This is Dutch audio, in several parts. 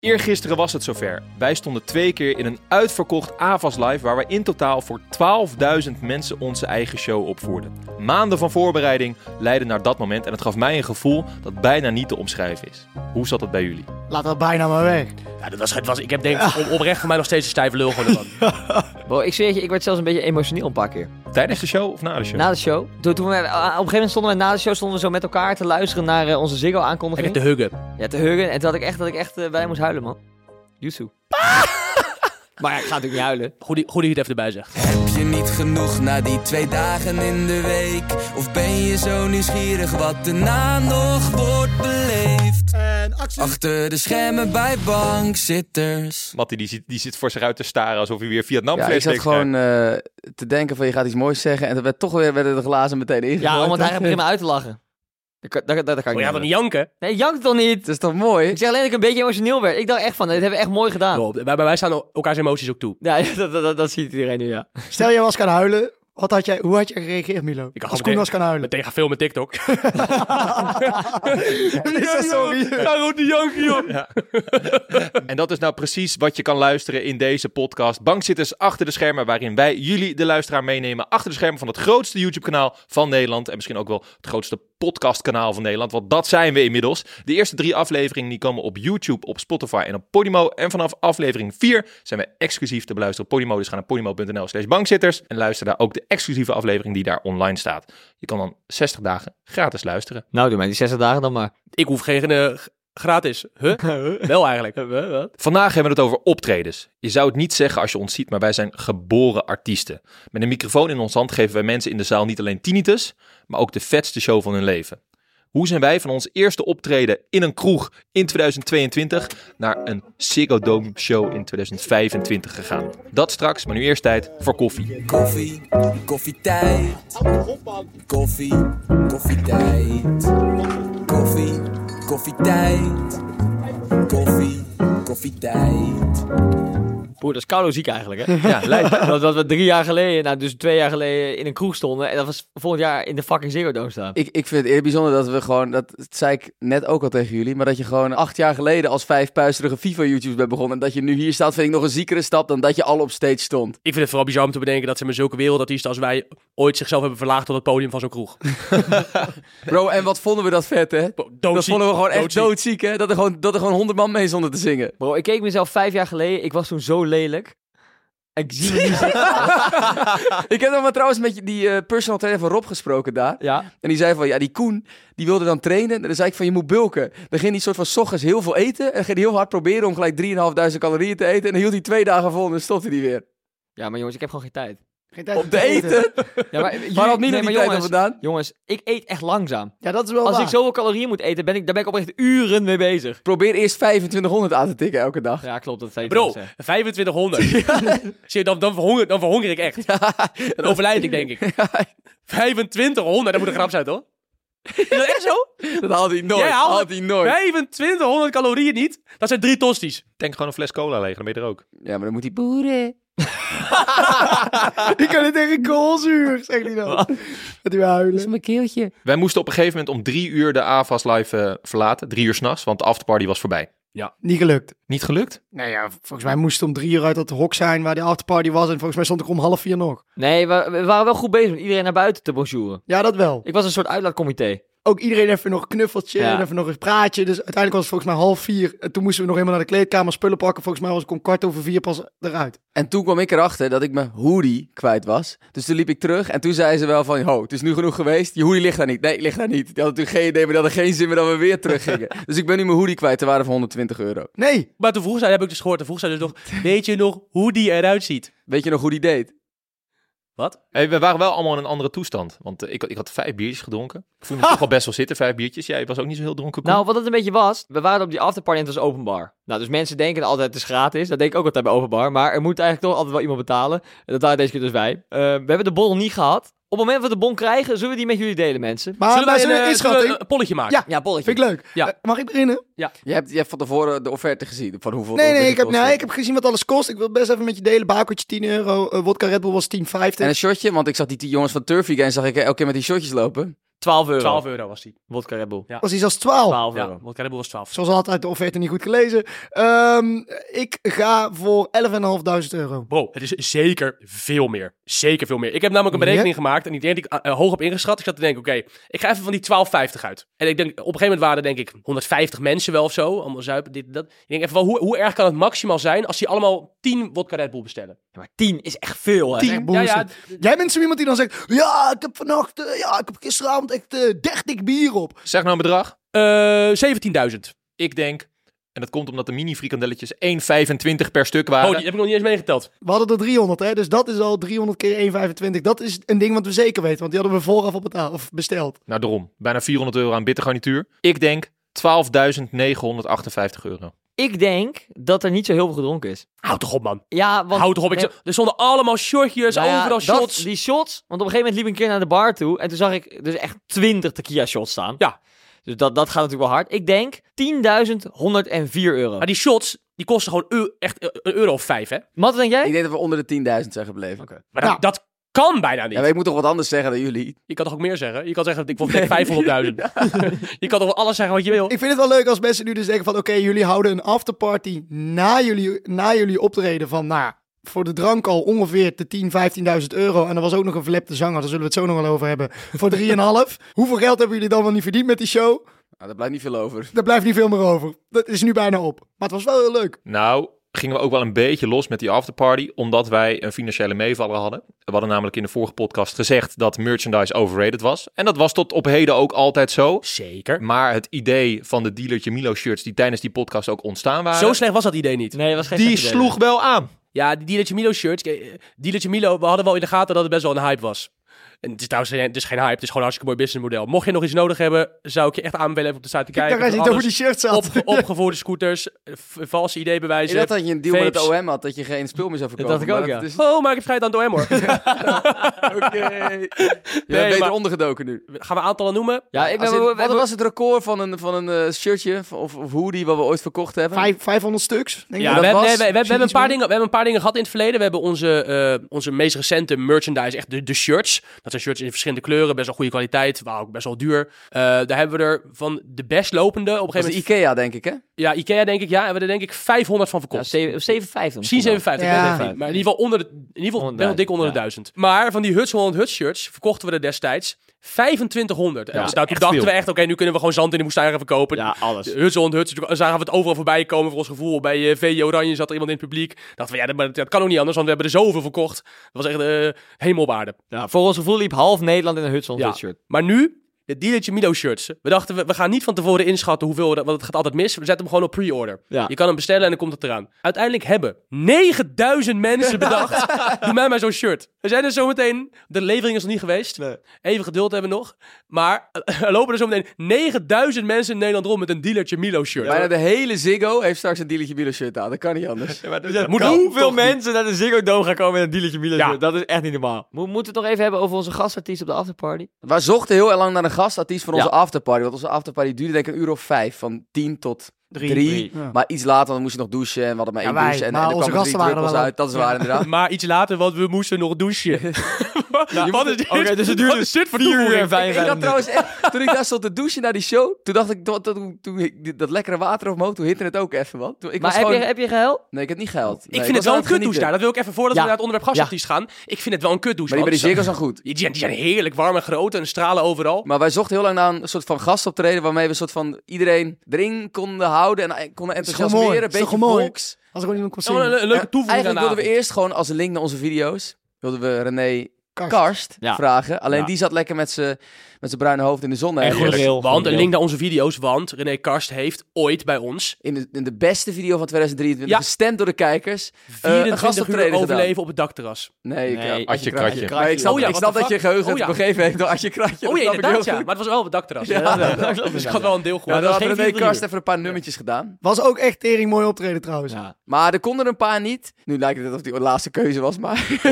Eergisteren was het zover. Wij stonden twee keer in een uitverkocht AVAS Live waar we in totaal voor 12.000 mensen onze eigen show opvoerden. Maanden van voorbereiding leidden naar dat moment en het gaf mij een gevoel dat bijna niet te omschrijven is. Hoe zat het bij jullie? Laat dat bijna maar weg. Ja, dat was, het was, ik heb denk ik op- oprecht voor mij nog steeds een stijve lul gewoon ervan. Bro, ik zweer je, ik werd zelfs een beetje emotioneel een paar keer. Tijdens de show of na de show? Na de show. Toen, toen we, ah, op een gegeven moment stonden we na de show stonden we zo met elkaar te luisteren naar eh, onze En Ziggo-aankondiging. te huggen. Ja, te huggen. En toen had ik echt dat ik echt eh, bij moest huilen, man. Yusu. maar ja, ik ga natuurlijk niet huilen. Goed, die- goed dat je het even erbij zegt. Heb je niet genoeg na die twee dagen in de week? Of ben je zo nieuwsgierig wat daarna nog wordt beleefd? En actie. Achter de schermen bij bankzitters. Mattie die zit, die zit voor zich uit te staren alsof hij weer Vietnam Ja, ik zat gewoon eh, te denken van je gaat iets moois zeggen. En toen werd toch weer werden de glazen meteen ingegooid. Ja, want hij begint me uit te lachen. Dat dat, dat, dat kan ik Oh, ja, niet. dan niet janken. Nee, jank toch niet? Het is toch mooi? Ik zeg alleen dat ik een beetje emotioneel werd. Ik dacht echt van, dit hebben we echt mooi gedaan. Bro, wij, wij staan elkaars emoties ook toe. Ja, dat, dat, dat, dat ziet iedereen nu, ja. Stel je was gaan huilen. Wat had jij, hoe had jij gereageerd, Milo? Ik had Als Koen was gaan huilen. Meteen gaan filmen TikTok. Is dat sorry? Ga die janken, joh. En dat is nou precies wat je kan luisteren in deze podcast. Bankzitters achter de schermen, waarin wij jullie, de luisteraar, meenemen achter de schermen van het grootste YouTube-kanaal van Nederland. En misschien ook wel het grootste podcastkanaal van Nederland, want dat zijn we inmiddels. De eerste drie afleveringen die komen op YouTube, op Spotify en op Podimo. En vanaf aflevering 4 zijn we exclusief te beluisteren op Podimo. Dus ga naar podimo.nl slash bankzitters en luister daar ook de exclusieve aflevering die daar online staat. Je kan dan 60 dagen gratis luisteren. Nou, doe mij die 60 dagen dan maar. Ik hoef geen eh, gratis. Huh? Wel eigenlijk. Vandaag hebben we het over optredens. Je zou het niet zeggen als je ons ziet, maar wij zijn geboren artiesten. Met een microfoon in ons hand geven wij mensen in de zaal niet alleen tinnitus, maar ook de vetste show van hun leven. Hoe zijn wij van ons eerste optreden in een kroeg in 2022 naar een Ziggo Dome show in 2025 gegaan? Dat straks, maar nu eerst tijd voor koffie. Koffie, koffietijd. Koffie, koffietijd. Koffie, koffietijd. Koffie, koffietijd. Boer, dat is koude ziek eigenlijk, hè? Ja, lijkt. dat, dat we drie jaar geleden, nou dus twee jaar geleden in een kroeg stonden. En dat was volgend jaar in de fucking Ziggo Dome staan. Ik, ik vind het eerder bijzonder dat we gewoon, dat zei ik net ook al tegen jullie, maar dat je gewoon acht jaar geleden als vijf puisterige FIFA-YouTubers bent begonnen. En dat je nu hier staat, vind ik nog een ziekere stap dan dat je al op stage stond. Ik vind het vooral bizar om te bedenken dat ze met zulke wereldartiesten als wij ooit zichzelf hebben verlaagd tot het podium van zo'n kroeg. Bro, en wat vonden we dat vet, hè? Bro, Dat vonden we gewoon echt Doodziek. doodziek, hè? Dat er gewoon, dat er gewoon honderd man mee zonder te zingen. Bro, ik keek mezelf vijf jaar geleden. Ik was toen zo lelijk. Ik zie me nu ik heb nog maar trouwens met die eh, personal trainer van Rob gesproken daar. Ja. En die zei van, ja, die Koen, die wilde dan trainen. En dan zei ik van, je moet bulken. Dan ging hij soort van 's ochtends heel veel eten. En ging hij heel hard proberen om gelijk 3.500 calorieën te eten. En dan hield hij twee dagen vol en dan stopte hij weer. Ja, maar jongens, ik heb gewoon geen tijd. Geen tijd Op om te eten? Ja, maar Waar had Nino nee, die maar tijd jongens, vandaan? jongens, ik eet echt langzaam. Ja, dat is wel Als waar. ik zoveel calorieën moet eten, ben ik, daar ben ik oprecht uren mee bezig. Probeer eerst 2500 aan te tikken elke dag. Ja, klopt. Dat zei Bro, wel, zeg. 2500. Zie je, dan, dan, verhonger, dan verhonger ik echt. Dan overlijd ik, denk ik. 2500, dat moet een grap zijn, toch? Is dat echt zo? Dat haalt hij nooit. Jij haalt haalt hij nooit. 2500 calorieën niet? Dat zijn drie tosties. Denk gewoon een fles cola leeg, dan ben je er ook. Ja, maar dan moet hij boeren. Die kunnen tegen koolzuur, zegt hij dan. Dat hij weer huilen. mijn keeltje. Wij moesten op een gegeven moment om drie uur de AVAS live eh, verlaten. Drie uur s'nachts, want de afterparty was voorbij. Niet gelukt. Niet gelukt? Nou ja, volgens mij moest het om drie uur uit dat hok zijn waar de afterparty was. En volgens mij stond ik om half vier nog. Nee, we, we waren wel goed bezig met iedereen naar buiten te bonjouren. Ja, dat wel. Ik was een soort uitlaatcomité. Ook iedereen even nog een knuffeltje Ja. en even nog een praatje. Dus uiteindelijk was het volgens mij half vier. En toen moesten we nog helemaal naar de kleedkamer spullen pakken. Volgens mij was ik om kwart over vier pas eruit. En toen kwam ik erachter dat ik mijn hoodie kwijt was. Dus toen liep ik terug en toen zei ze wel van... Ho, het is nu genoeg geweest. Je hoodie ligt daar niet. Nee, ligt daar niet. Die had natuurlijk geen idee, maar die hadden geen zin meer dat we weer teruggingen. dus ik ben nu mijn hoodie kwijt. Te waarde van 120 euro. Nee, Maar toen vroeg zij, heb ik dus gehoord, toen vroeg zij dus nog, weet je nog hoe die eruit ziet? Weet je nog hoe die deed? Wat? Hey, we waren wel allemaal in een andere toestand. Want eh, ik, ik had vijf biertjes gedronken. Ik voelde me toch wel best wel zitten, vijf biertjes. Jij was ook niet zo heel dronken. Koen. Nou, wat het een beetje was, we waren op die afterparty en het was openbaar. Nou, dus mensen denken altijd het is gratis. Dat denk ik ook altijd bij openbaar. Maar er moet eigenlijk toch altijd wel iemand betalen. En dat waren deze keer dus wij. Eh, we hebben de nog niet gehad. Op het moment dat we de bon krijgen, zullen we die met jullie delen, mensen. maar zullen wij zo'n een, eh, zullen we een polletje maken? Ja, Ja, bolletje. vind ik leuk. Ja. Eh, mag ik beginnen? Je hebt, je hebt van tevoren de offerte gezien. Van hoeveel Nee, nee ik, heb, nee, ik heb gezien wat alles kost. Ik wil best even met je delen. Bakeltje 10 euro. eh wodka Red Bull was 10,50. En een shotje, want ik zag die, die jongens van Turfy Gang, zag ik elke keer met die shotjes lopen. 12 euro. 12 euro was die. Wodka Red Bull. Was hij zelfs 12? 12 Ja, euro. want Red Bull was 12. Zoals altijd, de offerte niet goed gelezen. Ehm, ik ga voor 11.500 euro. Bro, het is zeker veel meer. Zeker veel meer. Ik heb namelijk een berekening gemaakt en die denk ik hoog op ingeschat. Ik zat te denken, oké, ik ga even van die 12,50 uit. En ik denk, op een gegeven moment waren er denk ik 150 mensen wel of zo. Allemaal zuipen, dit, dat. Ik denk even, wel, hoe, hoe erg kan het maximaal zijn als die allemaal 10 wodka Red Bull bestellen? Ja, maar 10 is echt veel, hè? Tien. Ja, ja, Jij bent zo iemand die dan zegt... Ja, ik heb vannacht... eh, ja, ik heb gisteravond echt eh 30 bier op. Zeg nou een bedrag. eh 17.000. Ik denk, en dat komt omdat de mini frikandelletjes 1,25 per stuk Oh, waren. die heb ik nog niet eens meegeteld. We hadden er 300, hè. Dus dat is al 300 keer 1,25. Dat is een ding wat we zeker weten. Want die hadden we vooraf op betaald, of besteld. Nou, daarom. Bijna 400 euro aan bittergarnituur. Ik denk 12.958 euro. Ik denk dat er niet zo heel veel gedronken is. Houd toch op, man. Ja, want... Houd toch op. Ik, Nee, er stonden allemaal shortjes, nou ja, overal dat- shots. Die shots, want op een gegeven moment liep ik een keer naar de bar toe en toen zag ik dus echt 20 tequila shots staan. Ja. Dus dat, dat gaat natuurlijk wel hard. Ik denk 10.104 euro. Maar die shots, die kosten gewoon echt eh, een euro of vijf, hè? Wat denk jij? Ik denk dat we onder de 10.000 zijn gebleven. Maar Ja. dat, dat kan bijna niet. Ja, maar ik moet toch wat anders zeggen dan jullie? Je kan toch ook meer zeggen? Je kan zeggen, ik vond 500.000. je kan toch wel alles zeggen wat je wil? Ik vind het wel leuk als mensen nu dus denken van... Oké, jullie houden een afterparty na jullie, na jullie optreden van... Nou, voor de drank al ongeveer de 10.000, 15.000 euro. En er was ook nog een verlepte zanger, daar zullen we het zo nog wel over hebben. Voor 3,5. Hoeveel geld hebben jullie dan wel niet verdiend met die show? Nou, daar blijft niet veel over. Daar blijft niet veel meer over. Dat is nu bijna op. Maar het was wel heel leuk. Nou, gingen we ook wel een beetje los met die afterparty, omdat wij een financiële meevaller hadden. We hadden namelijk in de vorige podcast gezegd dat merchandise overrated was. En dat was tot op heden ook altijd zo. Zeker. Maar het idee van de dealertje Milo shirts die tijdens die podcast ook ontstaan waren, Zo slecht was dat idee niet. Nee, dat was geen die slecht idee. sloeg wel aan. Ja, die Dealertje Milo shirts. eh, Dealertje Milo, we hadden wel in de gaten dat het best wel een hype was. En het is trouwens geen, het is geen hype, het is gewoon een hartstikke mooi businessmodel. Mocht je nog iets nodig hebben, zou ik je echt aanbevelen even op de site te kijken. Daar niet over die shirts zat. Opge- opgevoerde scooters, valse Ik ideebewijzen. dacht dat je een deal met het. OM had, dat je geen spul meer zou verkopen. dacht ik ook, ja. is- Oh, maar ik heb vrijheid aan het OM hoor. Oké. Je bent Nee, beter ondergedoken nu. Gaan we aantallen noemen? Ja, ik ben... in- wat we- was het record van een, van een eh, shirtje of, of hoodie wat we ooit verkocht hebben? Vijf, 500 stuks, denk Ja, ik. we, dat hebben, nee, we, we- we hebben een paar dingen, we hebben een paar dingen gehad in het verleden. We hebben onze, eh, onze meest recente merchandise, echt de, de shirts. Dat zijn shirts in verschillende kleuren, best wel goede kwaliteit, waren ook best wel duur. Eh, daar hebben we er van de best lopende, op een Dat gegeven is moment... Ikea, denk ik, hè? Ja, Ikea denk ik, ja. En we hebben er denk ik 500 van Ja, verkocht. zeven- 57. Misschien 57, ik Ja. Maar in ieder geval onder de, in ieder geval best wel dik onder de ja. 1000. Maar van die Huts Holland Huts shirts verkochten we er destijds 2500. En Ja, dus nou, toen dachten veel. we echt, oké, nu kunnen we gewoon zand in de gaan verkopen. Ja, alles. De Huts Holland Huts, toen zagen we het overal voorbij komen voor ons gevoel. Bij VJ Oranje zat er iemand in het publiek. Dachten we, ja, dat, kan ook niet anders, want we hebben er zoveel verkocht. Dat was echt eh hemelwaarde. Ja, voor ons gevoel liep half Nederland in een Hudson Ja. shirt. Maar nu, de dealertje Milo shirts. We dachten, we, we gaan niet van tevoren inschatten hoeveel, want het gaat altijd mis. We zetten hem gewoon op pre-order. Ja. Je kan hem bestellen en dan komt het eraan. Uiteindelijk hebben 9000 mensen bedacht, doe mij maar zo'n shirt. We zijn er zometeen, de levering is nog niet geweest. Even geduld hebben we nog. Maar eh, er lopen er zometeen 9000 mensen in Nederland rond met een dealertje Milo shirt. Bijna de hele Ziggo heeft straks een dealertje Milo shirt aan. Dat kan niet anders. moet Hoeveel mensen naar de Ziggo Dome gaan komen met een dealertje Ja. shirt? Dat is echt niet normaal. Mo- moeten we het nog even hebben over onze gastartiest op de afterparty? We zochten heel erg lang naar een gastartiest voor onze Ja. afterparty. Want onze afterparty duurde denk ik een uur of vijf. Van tien tot drie. Drie. Ja. Maar iets later, dan moest je nog douchen. En we hadden maar één douche. En, maar en er onze kwamen gasten waren er druppels wel. uit. Dat is waar inderdaad. Maar iets later, want we moesten nog douchen. Wat is dit? Oké, dus het duurde dit voor vier uur en vijf Ik had trouwens echt, toen ik daar stond te douchen naar die show, toen dacht ik, toen, toen, toen ik dat lekkere water omhoog, toen hitte het ook even, man. Toen, ik Maar was heb, gewoon... je, heb je gehuild? Nee, ik heb niet gehuild. Ik vind het wel een kutdouche daar. Dat wil ik even voordat Ja. we naar het onderwerp gastartiest gaan. Ik vind het wel een kutdouche. Maar die bij die zijn goed. Die zijn, die zijn heerlijk warm en groot en stralen overal. Maar wij zochten heel lang naar een soort van gastoptreden waarmee we een soort van iedereen erin konden houden en eh, konden enthousiasmeren. Een beetje volks. Als er gewoon iemand kon een, een leuke toevoeging Eigenlijk de wilden we eerst gewoon als een link naar onze video's, wilden we René Karst. Karst Ja. vragen. Alleen Ja. die zat lekker met zijn met zijn bruine hoofd in de zon. En goed. Heel want een goed. link naar onze video's, want René Karst heeft ooit bij ons In de, in de beste video van 2023, Ja. gestemd door de kijkers. Eh, een 24 gastoptreden uur gedaan. overleven op het dakterras. Nee, ik, Nee, eh, Adje Kratje. Ik snap, Oh ja, ik snap dat je geheugen Oh ja. het begeven heeft door Adje Kratje. Oh ja, inderdaad ja. goed. Maar het was wel op het dakterras. Ja, Ja, dat- dus ik had wel een deel Ja, gehoord. dan René 24 Karst uur. even een paar nummertjes gedaan. Was ook echt tering mooi optreden trouwens. Ja. Maar er konden er een paar niet. Nu lijkt het alsof die de laatste keuze was, maar...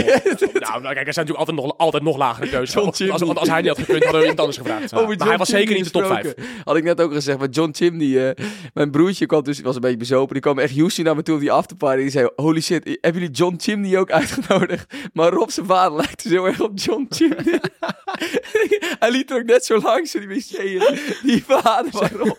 Nou, nou, kijk, er zijn natuurlijk altijd nog, altijd nog lagere keuze. John als, als, als hij niet had gekund, hadden we iemand anders gevraagd. Over maar John hij was zeker niet de top 5. gesproken. Had ik net ook gezegd, maar John Chimney, eh, mijn broertje kwam dus, was een beetje bezopen. Die kwam echt Houston naar me toe op die afterparty. Die zei, holy shit, hebben jullie John Chimney ook uitgenodigd? Maar Rob zijn vader lijkt dus heel erg op John Chimney. hij liet er ook net zo langs in die vader van Rob.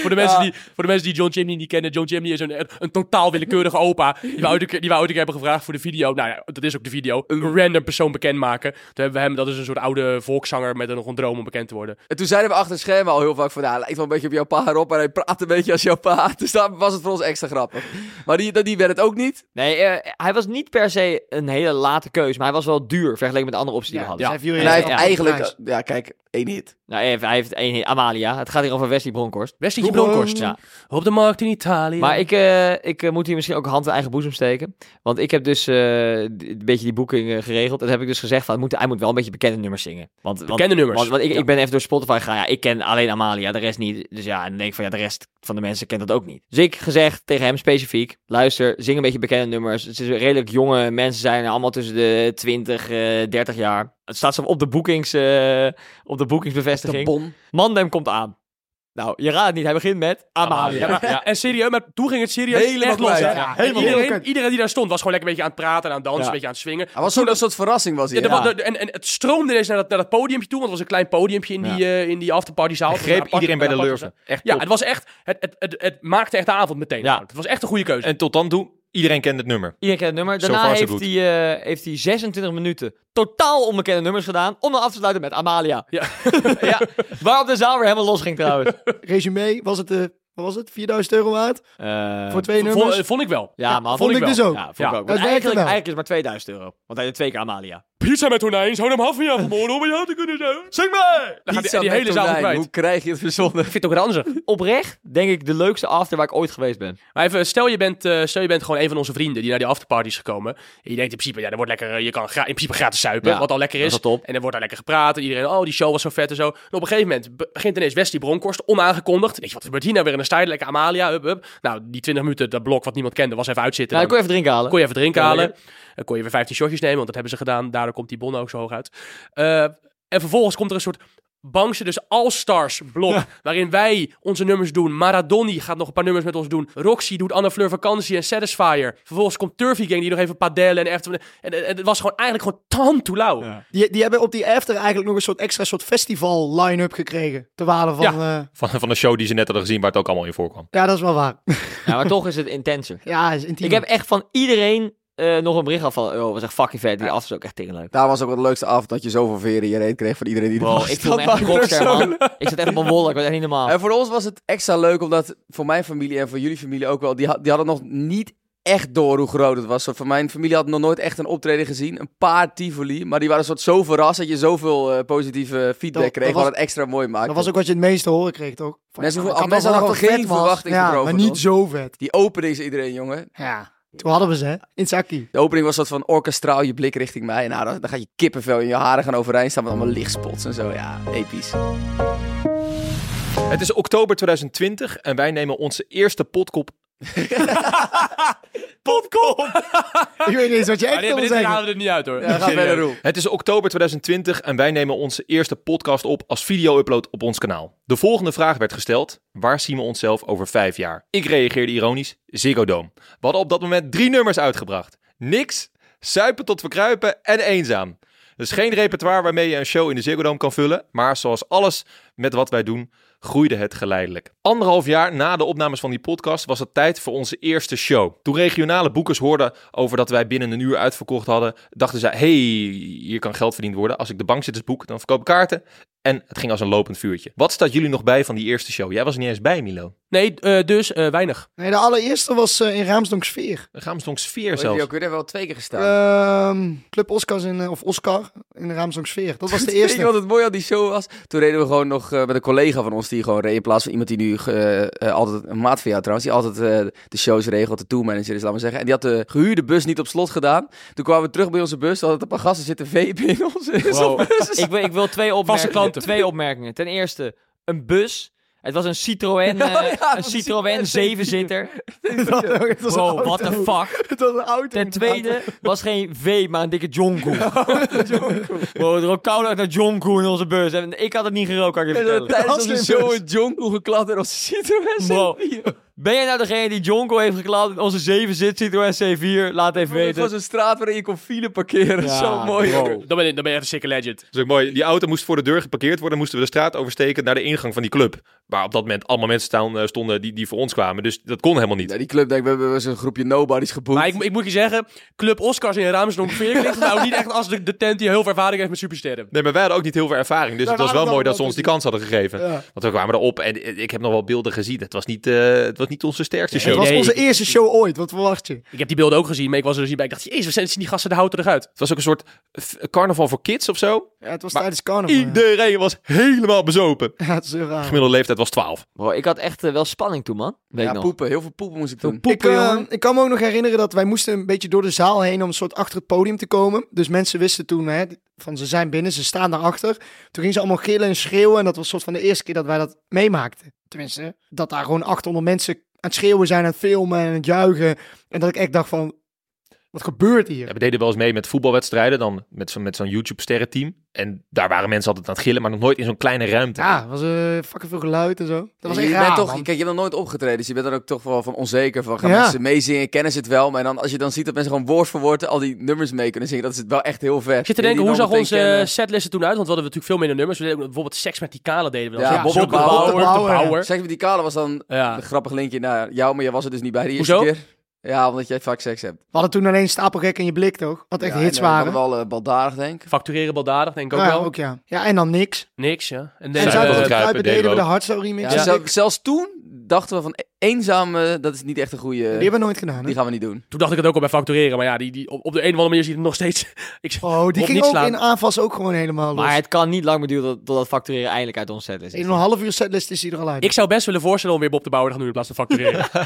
Voor de, mensen Ja. die, voor de mensen die John Chimney niet kennen, John Chimney is een, een totaal willekeurige opa. Die een keer, die keer hebben gevraagd voor de video. Nou ja, dat is ook de video. Een random persoon bekendmaken. Toen hebben we hem, dat is een soort oude volkszanger met een, nog een droom om bekend te worden. En toen zeiden we achter het scherm al heel vaak van, nou, hij lijkt wel een beetje op jouw pa Rob. En hij praat een beetje als jouw pa. Dus dan was het voor ons extra grappig. Maar die, die werd het ook niet. Nee, eh, hij was niet per se een hele late keus, maar hij was wel duur vergeleken met de andere opties die we hadden. dus hij viel En hij heeft eigenlijk, ja kijk, één hit. Nou, hij heeft, één, Amalia. Het gaat hier over Wesley Bronkhorst. Wesley Bron- Bronkhorst. Ja. Op de markt in Italië. Maar ik, eh, ik eh, moet hier misschien ook hand in eigen boezem steken. Want ik heb dus eh, een beetje die boeking geregeld. En dan heb ik dus gezegd van, hij moet, hij moet wel een beetje bekende nummers zingen. Want, want- Bekende nummers. Want, want ik, Ja. ik ben even door Spotify gegaan. Ja, ik ken alleen Amalia, de rest niet. Dus ja, en dan denk ik van, ja, de rest van de mensen kent dat ook niet. Dus ik gezegd tegen hem specifiek, luister, zing een beetje bekende nummers. Het is redelijk jonge mensen zijn allemaal tussen de 20, eh 30 jaar. Het staat zo op de boekings, eh, op de De boekingsbevestiging. bon. Mandem komt aan. Nou, je raadt het niet. Hij begint met Amalia. Ja, maar, Ja. En serieus, maar toen ging het serieus Helemaal echt los. Ja, helemaal iedereen, iedereen die daar stond was gewoon lekker een beetje aan het praten en aan het dansen, Ja. een beetje aan het swingen. Hij was zo'n een soort verrassing was hij. En, en het stroomde ineens naar dat, naar dat podiumpje toe, want het was een klein podiumpje in die, eh, in die afterpartyzaal. Het greep iedereen bij de lurven. Echt Ja, het was echt, het, het, het, het maakte echt de avond meteen. Ja. Het was echt een goede keuze. En tot dan toe, iedereen kent het nummer. Iedereen kent het nummer. Daarna so heeft hij, eh, heeft hij 26 minuten totaal onbekende nummers gedaan. Om dan af te sluiten met Amalia. Ja. ja. Waarop de zaal weer helemaal los ging trouwens. Resume, was het, eh, wat was het, 4000 euro waard? Eh, Voor twee Vond, nummers? eh, vond ik wel. ja, maar vond ik dus ook. Ja, vond Ja. ik ook. Dat Want werkte eigenlijk, eigenlijk is het maar 2000 euro. Want hij deed twee keer Amalia. Pizza met tonijn, zou hem half van jou vermoorden om bij jou te kunnen zijn. Zeg maar! Dan gaat die, die met hele zaal kwijt. Hoe krijg je het verzonnen? Ik vind het ook ranzig. Oprecht, denk ik, de leukste after waar ik ooit geweest ben. Maar even, stel je, bent, eh, stel je bent gewoon een van onze vrienden die naar die afterparty is gekomen. En je denkt in principe, ja, er wordt lekker, eh, je kan in principe gratis suipen, Ja, wat al lekker dat is. En er wordt daar lekker gepraat. En iedereen, oh, die show was zo vet en zo. En op een gegeven moment be- begint ineens Wesley Bronkhorst, onaangekondigd. Denk je, wat gebeurt hier nou weer in een stijl? Lekker Amalia, hup, hup. Nou, die 20 minuten, dat blok wat niemand kende, was even uitzitten. Nou, dan Dan kon je even drinken halen. kon je even drinken Ja, halen. Dan kon je weer 15 shotjes nemen, want dat hebben ze gedaan. Daardoor komt die bon ook zo hoog uit. Eh, en vervolgens komt er een soort Bangse, dus All-Stars blok, waarin wij onze nummers doen. Maradoni gaat nog een paar nummers met ons doen. Roxy doet Anne Fleur Vakantie en Satisfier. Vervolgens komt Turfy Gang die nog even padellen en efter. En, en, en het was gewoon eigenlijk gewoon tantoelauw. Ja. Die, die hebben op die after eigenlijk nog een soort extra soort festival line-up gekregen. Ter waarde van... Ja. Van, van de show die ze net hadden gezien, waar het ook allemaal in voorkwam. ja, dat is wel waar. Ja, maar toch is het intenser. ja, is intiem. Ik heb echt van iedereen eh, nog een bericht gehad van... Oh, was echt fucking vet. Die after is ook echt tegen leuk. Daar was ook de leukste avond dat je zoveel veren in je reet kreeg van iedereen die er Wow, was. ik voel me echt een het rockster, man. Ik zat echt op mijn wol. Ik was echt niet normaal. En voor ons was het extra leuk, omdat voor mijn familie en voor jullie familie ook wel, die, had- die hadden nog niet echt door hoe groot het was. Van mijn familie had nog nooit echt een optreden gezien. Een paar Tivoli, maar die waren soort zo verrast dat je zoveel eh, positieve feedback Dat- kreeg, dat wat was- het extra mooi maakte. Dat was ook wat je het meeste horen kreeg, toch? Van, Mensen ja, mensen hadden geen het was. verwachting Ja, erover, maar niet toch? zo vet. Die opening is iedereen, jongen. Ja, toen hadden we ze, hè? In Saki. De opening was soort van orkestraal, je blik richting mij. Nou, dan, dan gaat je kippenvel in je haren gaan overeind staan met allemaal lichtspots en zo. Ja, episch. Het is oktober 2020 en wij nemen onze eerste potkop. Popcorn! Ik weet niet eens wat je echt dit zeggen. halen we er niet uit hoor. Ja, verder. Het is oktober 2020 en wij nemen onze eerste podcast op als video-upload op ons kanaal. De volgende vraag werd gesteld: waar zien we onszelf over vijf jaar? Ik reageerde ironisch: Ziggo Dome. We hadden op dat moment drie nummers uitgebracht: Niks, Suipen tot verkruipen en Eenzaam. Dus geen repertoire waarmee je een show in de Ziggo Dome kan vullen, maar zoals alles met wat wij doen, groeide het geleidelijk. Anderhalf jaar na de opnames van die podcast was het tijd voor onze eerste show. Toen regionale boekers hoorden over dat wij binnen een uur uitverkocht hadden, dachten zij: hey, hier kan geld verdiend worden. Als ik de bankzitters boek, dan verkoop ik kaarten. En het ging als een lopend vuurtje. Wat staat jullie nog bij van die eerste show? Jij was er niet eens bij, Milo. Nee, eh, dus eh, weinig. Nee, de allereerste was eh, in Raamsdonk Sfeer. Dan gaan we sfeer Heeft die zelfs. ook weer wel twee keer gestaan. Ehm, Club Oscars in, of Oscar in de Raamsdonk Sfeer. Dat was de Weet je eerste. wat het mooie aan die show was? Toen reden we gewoon nog eh, met een collega van ons die gewoon reed. In plaats van iemand die nu altijd, een maat van jou trouwens, die altijd eh, de shows regelt, de tourmanager is, laat maar zeggen. En die had de gehuurde bus niet op slot gedaan. Toen kwamen we terug bij onze bus. Hadden een paar gasten zitten vapen in onze, onze bus. ik, wil, ik wil twee opmerkingen. Twee opmerkingen. Ten eerste, een bus Het was een Citroën, eh, ja, een Citroën 7-zitter. Het was een Bro, auto. what the fuck? Het was een auto. Ten tweede was geen V, maar een dikke Jonko. Bro, er rook koud uit naar Jonko in onze bus. En ik had het niet gerookt, kan ik je vertellen. tijdens onze show een jonko geklapt en onze Citroën Bro. C4. Ben jij nou degene die Jonko heeft geklapt in onze 7 zit Citroën C4? Laat even Het weten. was een straat waarin je kon file parkeren. Ja, Zo mooi. jongen. Dan ben, je, dan ben je echt een legend. Dat is ook mooi. Die auto moest voor de deur geparkeerd worden. Moesten we de straat oversteken naar de ingang van die club. Waar op dat moment allemaal mensen staan, eh, stonden die, die voor ons kwamen. Dus dat kon helemaal niet. Ja, die club, denk ik, we hebben zo'n groepje nobodies geboekt. Maar ik, ik moet je zeggen, Club Oscars in Ramsdorp Veer klinkt nou niet echt als de, de tent die heel veel ervaring heeft met supersterren. Nee, maar wij hadden ook niet heel veel ervaring. Dus het was wel mooi dat ze ons die kans hadden gegeven. Ja. Want we kwamen erop en ik heb nog wel beelden gezien. Het was niet, eh, het was niet onze sterkste Nee, show. Het was onze eerste show ooit. Wat verwacht je? Ik heb die beelden ook gezien, maar ik was er dus niet bij. Ik dacht, jezus, zijn die gasten de houten eruit. Het was ook een soort carnaval voor kids of zo. Ja, het was Maar tijdens carnaval. ja. Iedereen was helemaal bezopen. Ja, het is heel raar. Gemiddelde leeftijd was 12. Bro, ik had echt eh, wel spanning toen, man. Weet ja, nog. poepen. Heel veel poepen moest ik doen. Ik, eh, ik kan me ook nog herinneren dat wij moesten een beetje door de zaal heen om een soort achter het podium te komen. Dus mensen wisten toen hè, van ze zijn binnen, ze staan daarachter. Toen gingen ze allemaal gillen en schreeuwen en dat was soort van de eerste keer dat wij dat meemaakten. Tenminste, dat daar gewoon 800 mensen aan het schreeuwen zijn, aan het filmen en aan het juichen. En dat ik echt dacht van, wat gebeurt hier? Ja, we deden wel eens mee met voetbalwedstrijden. Dan met zo'n met zo'n YouTube-sterrenteam. En daar waren mensen altijd aan het gillen. Maar nog nooit in zo'n kleine ruimte. Ja, er was uh, fucking veel geluid en zo. Dat was je echt bent raar, toch, man. Kijk, je hebt nog nooit opgetreden, dus je bent er ook toch wel van onzeker van. Gaan Ja. mensen meezingen, kennen ze het wel. Maar dan, als je dan ziet dat mensen gewoon woord voor woord al die nummers mee kunnen zingen, dat is het wel echt heel vet. Ik zit te denken, hoe zag onze kennen. setlist er toen uit? Want we hadden natuurlijk veel minder nummers. We deden ook bijvoorbeeld Seks met die kale deden we dan. Ja, Ja, Bob de. Bouwer. Zeg maar, die kale was dan Ja. een grappig linkje naar jou, maar jij was er dus niet bij de eerste Hoezo? keer. Ja, omdat jij vaak seks hebt. We hadden toen alleen stapelgek in je blik, toch? Wat echt ja, hits en, eh, we waren. hadden wel uh, baldadig, denk ik. Factureren baldadig, denk ik ook ja, wel. ook ja. Ja, en dan niks. Niks, ja. En En deden deden we we de hardstyle remix. Ja, Ja, zel- zelfs toen dachten we van eenzaam, eh, dat is niet echt een goede... die hebben we nooit gedaan, hè? die gaan we niet doen. Toen dacht ik het ook al bij factureren. Maar ja, die, die, op, op de een of andere manier ziet het nog steeds... ik, Oh, die op ging niet ook slaan. in aanvas ook gewoon helemaal los. Maar het kan niet lang meer duren tot- totdat factureren eindelijk uit ons set is. In een half uur setlist is hij er al uit. ik zou best willen voorstellen om weer Bob de Bouwer te gaan doen in plaats van factureren.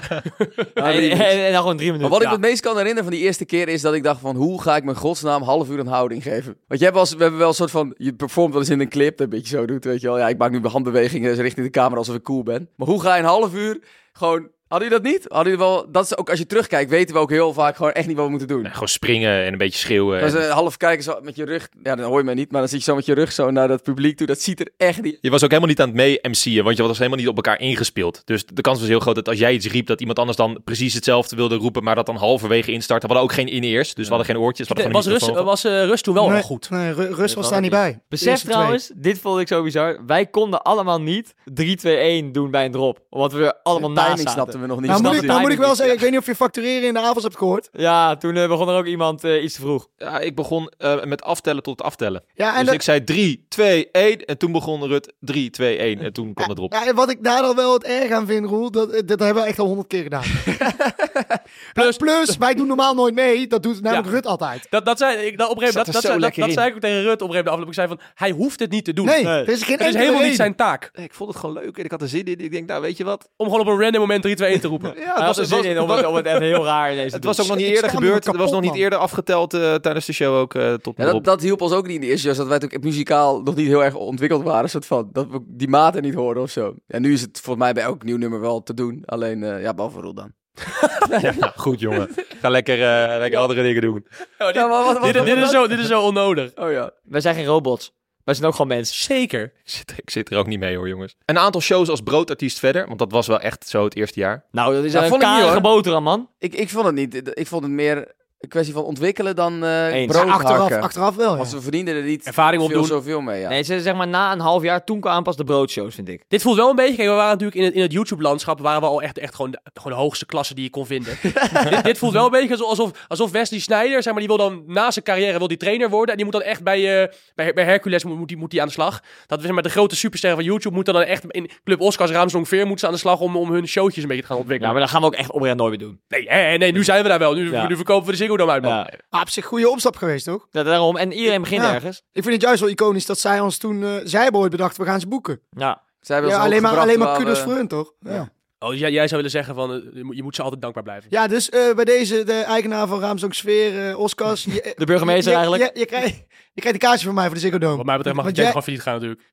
En, en, en dan gewoon drie Maar minuten. wat ik me het meest kan herinneren van die eerste keer is dat ik dacht van hoe ga ik mijn godsnaam half uur een houding geven? Want je hebt wel eens, we hebben wel een soort van, je performt wel eens in een clip, dat een beetje zo doet, weet je wel. Ja, ik maak nu mijn handbewegingen richting de camera alsof ik cool ben. Maar hoe ga je een half uur gewoon, hadden jullie dat niet? Hadden jullie wel, dat is ook als je terugkijkt weten we ook heel vaak gewoon echt niet wat we moeten doen. Nee, gewoon springen en een beetje schreeuwen. Dat is En- een half kijken zo met je rug, ja dan hoor je mij niet, maar dan zit je zo met je rug zo naar dat publiek toe. Dat ziet er echt niet Je was ook helemaal niet aan het mee-MC'en, want je was helemaal niet op elkaar ingespeeld. Dus de kans was heel groot dat als jij iets riep, dat iemand anders dan precies hetzelfde wilde roepen, maar dat dan halverwege instartte. We hadden ook geen in-ears, dus we hadden geen oortjes. We hadden was Rus, was eh, Rus toen wel nee, goed? Nee, Ru- Rus was was daar niet bij. Besef twee. trouwens, dit vond ik zo bizar. Wij konden allemaal niet 3-2-1 doen bij een drop. Omdat we allemaal naast zaten. We nog niet. Nou, moet ik, nou moet ik wel zeggen, ik weet niet of je factureren in de avonds hebt gehoord. Ja, toen eh, begon er ook iemand eh, iets te vroeg. Ja, ik begon eh, met aftellen tot het aftellen. Ja, en dus dat- ik zei 3, 2, 1 en toen begon Rut 3, 2, 1 en toen kwam het erop. Ja, en wat ik daar dan wel het erg aan vind, Roel, dat, dat hebben we echt al honderd keer gedaan. plus, plus, wij doen normaal nooit mee. Dat doet namelijk Ja. Rut altijd. Dat, dat zei ik, dat, op dat, dat, zei- dat, lekker dat in. zei ik ook tegen Rut op een gegeven moment. Ik zei van, hij hoeft het niet te doen. Nee, Nee. is geen Het is helemaal niet zijn taak. Ik vond het gewoon leuk en ik had er zin in. Ik denk, nou weet je wat? Om gewoon op een random moment 3, 2, 1 te roepen. Ja, Hij het had was, er het zin was, in om het, om het echt heel raar te het doen. was ook nog niet eerder gebeurd. Er was nog niet eerder afgeteld eh, tijdens de show ook eh, tot Ja, dat, dat hielp ons ook niet in de eerste shows, dat wij ook muzikaal nog niet heel erg ontwikkeld waren. Soort van, dat we die maten niet hoorden of zo. En nu is het volgens mij bij elk nieuw nummer wel te doen. Alleen, eh, ja, behalve Roel dan. Ja, goed jongen. Ga lekker, eh, lekker andere dingen doen. Oh, dit, Ja, maar wat- wat- dit, dit is zo, dit is zo onnodig. Oh ja. Wij zijn geen robots. Wij zijn ook gewoon mensen. Zeker. Ik zit, ik zit er ook niet mee hoor jongens. Een aantal shows als broodartiest verder. Want dat was wel echt zo het eerste jaar. Nou, dat is Ja, een vond ik niet, karige hoor. boterham, man. Ik, ik vond het niet. Ik vond het meer een kwestie van ontwikkelen dan eh Eens. brood Achteraf, hakken. achteraf wel, ja. Want we verdienden er niet Ervaring veel opdoen. zoveel mee, ja. Nee, ze, zeg maar na een half jaar, toen kwamen pas de broodshows, vind ik. Dit voelt wel een beetje, kijk, we waren natuurlijk in het, in het YouTube-landschap, waren we al echt, echt gewoon, de, gewoon de hoogste klasse die je kon vinden. dit, dit voelt wel een beetje alsof, alsof Wesley Sneijder, zeg maar, die wil dan na zijn carrière wil die trainer worden. En die moet dan echt bij, eh, bij, bij Hercules moet, moet, die, moet die aan de slag. Dat we zeg maar, de grote supersterren van YouTube moeten dan echt in Club Oscars, Raamsdonk Veer moeten ze aan de slag om, om hun showtjes een beetje te gaan Ja, ontwikkelen. maar dat gaan we ook echt oprecht nooit meer doen. Nee, hè, nee, nu zijn we daar wel. Nu, Ja. nu verkopen we de Dome uit, man. Ja. Op zich goede opstap geweest, toch? Ja, daarom. En iedereen begint Ja. ergens. Ik vind het juist wel iconisch dat zij ons toen... eh zij hebben ooit bedacht, we gaan ze boeken. Ja. Zij hebben Ja, ons alleen maar, alleen maar kudos we- voor hun, toch? Ja. Ja. Oh, jij, jij zou willen zeggen van, eh, je moet- ze altijd dankbaar blijven. Ja, dus eh, bij deze, de eigenaar van Raamsdonk Sfeer, eh, Oscars. je- De burgemeester je, eigenlijk. Je, je, krijgt, je krijgt een kaartje van mij voor de Ziggo Dome. Wat mij betreft mag Want het jij- gewoon failliet gaan natuurlijk.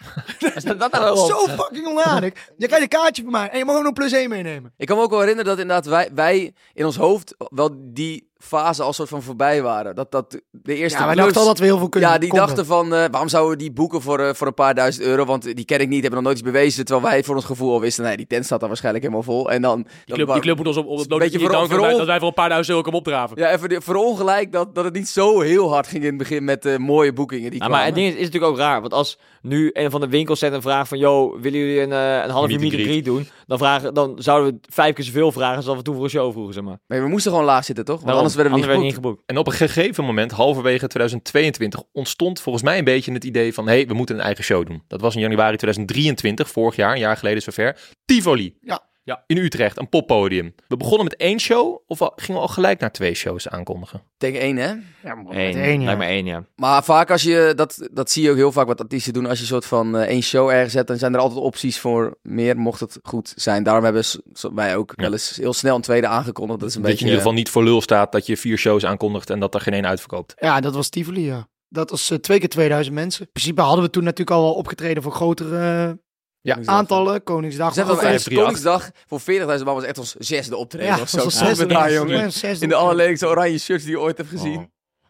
Staat dat nou? Zo fucking onaardig. Je krijgt een kaartje van mij en je mag ook nog plus 1 meenemen. Ik kan me ook wel herinneren dat inderdaad wij, wij in ons hoofd wel die fase al soort van voorbij waren. Dat, dat de eerste Ja, wij dachten al dat we heel veel kunnen Ja, die konden. dachten van, eh, waarom zouden we die boeken voor, eh, voor een paar duizend euro? Want die ken ik niet, hebben nog nooit iets bewezen. Terwijl wij voor ons gevoel al wisten, nee, die tent staat daar waarschijnlijk helemaal vol. En dan... Die dan club, die club moet ons op, op het Een beetje voor- danken voor dat wij- ons- dat wij voor een paar duizend euro komen opdraven. Ja, even de- voor ongelijk dat, dat het niet zo heel hard ging in het begin met eh, mooie boekingen die Nou, maar het ding is, is natuurlijk ook raar. Want als nu een van de winkelcentrum vraagt van... Yo, willen jullie een, eh, een half Meet uur meet doen? Dan, vragen, dan zouden we vijf keer zoveel vragen als dat we toen voor een show vroegen, zeg maar. Nee, we moesten gewoon laag zitten, toch? Want Daarom, anders werden we niet geboekt. En op een gegeven moment, halverwege 2022, ontstond volgens mij een beetje het idee van... hé, hey, we moeten een eigen show doen. Dat was in januari 2023, vorig jaar, een jaar geleden zover. Tivoli. Ja. Ja. In Utrecht, een poppodium. We begonnen met één show, of al- gingen we al gelijk naar twee shows aankondigen? Denk één, hè? Ja, maar met één, ja. lijkt me één, ja. Maar vaak als je, dat, dat zie je ook heel vaak wat artiesten doen. Als je een soort van eh, één show ergens zet, dan zijn er altijd opties voor meer, mocht het goed zijn. Daarom hebben wij ook Ja. wel eens heel snel een tweede aangekondigd. Dat is een dat je beetje... in ieder geval niet voor lul staat dat je vier shows aankondigt en dat er geen één uitverkoopt. Ja, dat was Tivoli, ja. Dat was eh, twee keer 2000 mensen. In principe hadden we toen natuurlijk al wel opgetreden voor grotere eh, Ja, aantallen. Koningsdag. Zeg maar wel, ook eens, 538. Koningsdag voor 40.000 man was echt ons zesde optreden Ja, of dat zo. zesde. daar, jongen. Ja, ons zesde In de optreden. allerlelijkste oranje shirts die je ooit hebt gezien. Oh.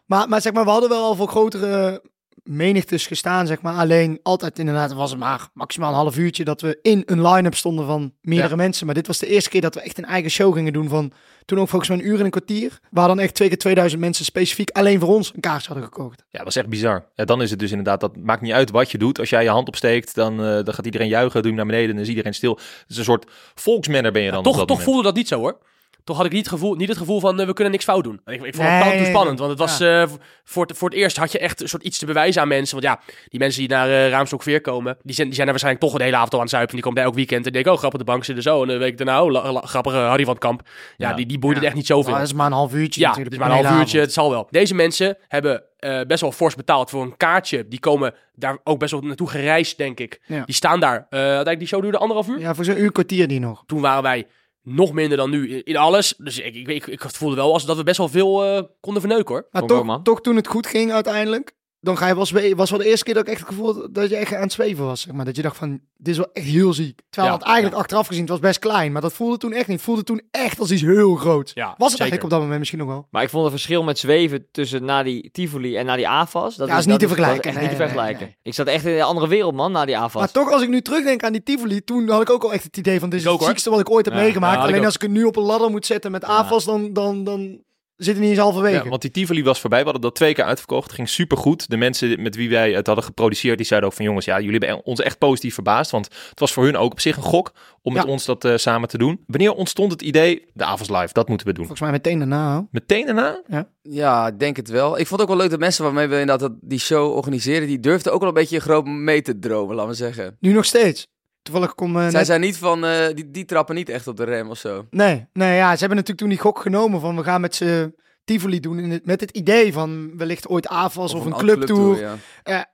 Maar, maar zeg maar, we hadden wel al voor grotere menigtes gestaan, zeg maar. Alleen altijd inderdaad was het maar maximaal een half uurtje dat we in een line-up stonden van meerdere Ja. mensen. Maar dit was de eerste keer dat we echt een eigen show gingen doen van toen ook volgens mij een uur en een kwartier. Waar dan echt twee keer 2000 mensen specifiek alleen voor ons een kaartje hadden gekocht. Ja, dat is echt bizar. Ja, dan is het dus inderdaad, dat maakt niet uit wat je doet. Als jij je hand opsteekt, dan, eh, dan gaat iedereen juichen, doe je hem naar beneden en dan is iedereen stil. Het is een soort volksmanner ben je dan toch dat toch moment. voelde dat niet zo hoor. Toch had ik niet het gevoel, niet het gevoel van eh, we kunnen niks fout doen. Ik, ik vond het nee, spannend, want het was ja. eh, voor, het, voor het eerst had je echt een soort iets te bewijzen aan mensen. Want ja, die mensen die naar eh Raamstok weer die zijn, die zijn er waarschijnlijk toch de hele avond al aan het zuipen. Die komen daar elk weekend en denken, oh grappig, de bank zitten zo. En de week daarna, oh, la- la- grappige Harry van het Kamp. Ja, Ja. die, die boeide Ja. het echt niet zoveel. Dat is maar een half uurtje Ja, natuurlijk. het is maar een half uurtje, avond. het zal wel. Deze mensen hebben eh, best wel fors betaald voor een kaartje. Die komen daar ook best wel naartoe gereisd, denk ik. Ja. Die staan daar. eh uiteindelijk, die show duurde anderhalf uur. Ja, voor zo'n uur kwartier die nog. Toen waren wij nog minder dan nu in, in alles. Dus ik, ik, ik, ik voelde wel als dat we best wel veel eh, konden verneuken hoor. Maar toch, toch toen het goed ging uiteindelijk, dan ga je wel zwe- was wel de eerste keer dat ik echt het gevoel dat je echt aan het zweven was. Zeg maar. Dat je dacht van, dit is wel echt heel ziek. Terwijl Ja, het eigenlijk achteraf gezien, het was best klein. Maar dat voelde toen echt niet. Het voelde toen echt als iets heel groots. Ja, was het zeker. eigenlijk op dat moment misschien nog wel. Maar ik vond het verschil met zweven tussen na die Tivoli en na die AFAS... Dat Ja, is niet te dat vergelijken. echt niet te Nee, nee, vergelijken. nee. Ik zat echt in een andere wereld, man, na die AFAS. Maar toch, als ik nu terugdenk aan die Tivoli, toen had ik ook al echt het idee van, dit is het ziekste wat ik ooit heb meegemaakt. Alleen als ik het nu op een ladder moet zetten met AFAS, dan, dan, dan zit het niet eens halverwege. Ja, want die Tivoli was voorbij. We hadden dat twee keer uitverkocht. Het ging supergoed. De mensen met wie wij het hadden geproduceerd, die zeiden ook van jongens, ja, jullie hebben ons echt positief verbaasd. Want het was voor hun ook op zich een gok om met Ja. ons dat eh, samen te doen. Wanneer ontstond het idee, de Avals Live, dat moeten we doen. Volgens mij meteen daarna. hoor. Meteen daarna? Ja, ik denk het wel. Ik vond het ook wel leuk dat mensen waarmee we inderdaad dat- die show organiseren, die durfden ook wel een beetje groot mee te dromen, laten we zeggen. Nu nog steeds. Toevallig kom eh, Zij net zijn niet van, eh, die, die trappen niet echt op de rem of zo. Nee, nee, ja, ze hebben natuurlijk toen die gok genomen van we gaan met z'n Tivoli doen in het, met het idee van wellicht ooit AFAS of, een clubtour. ja.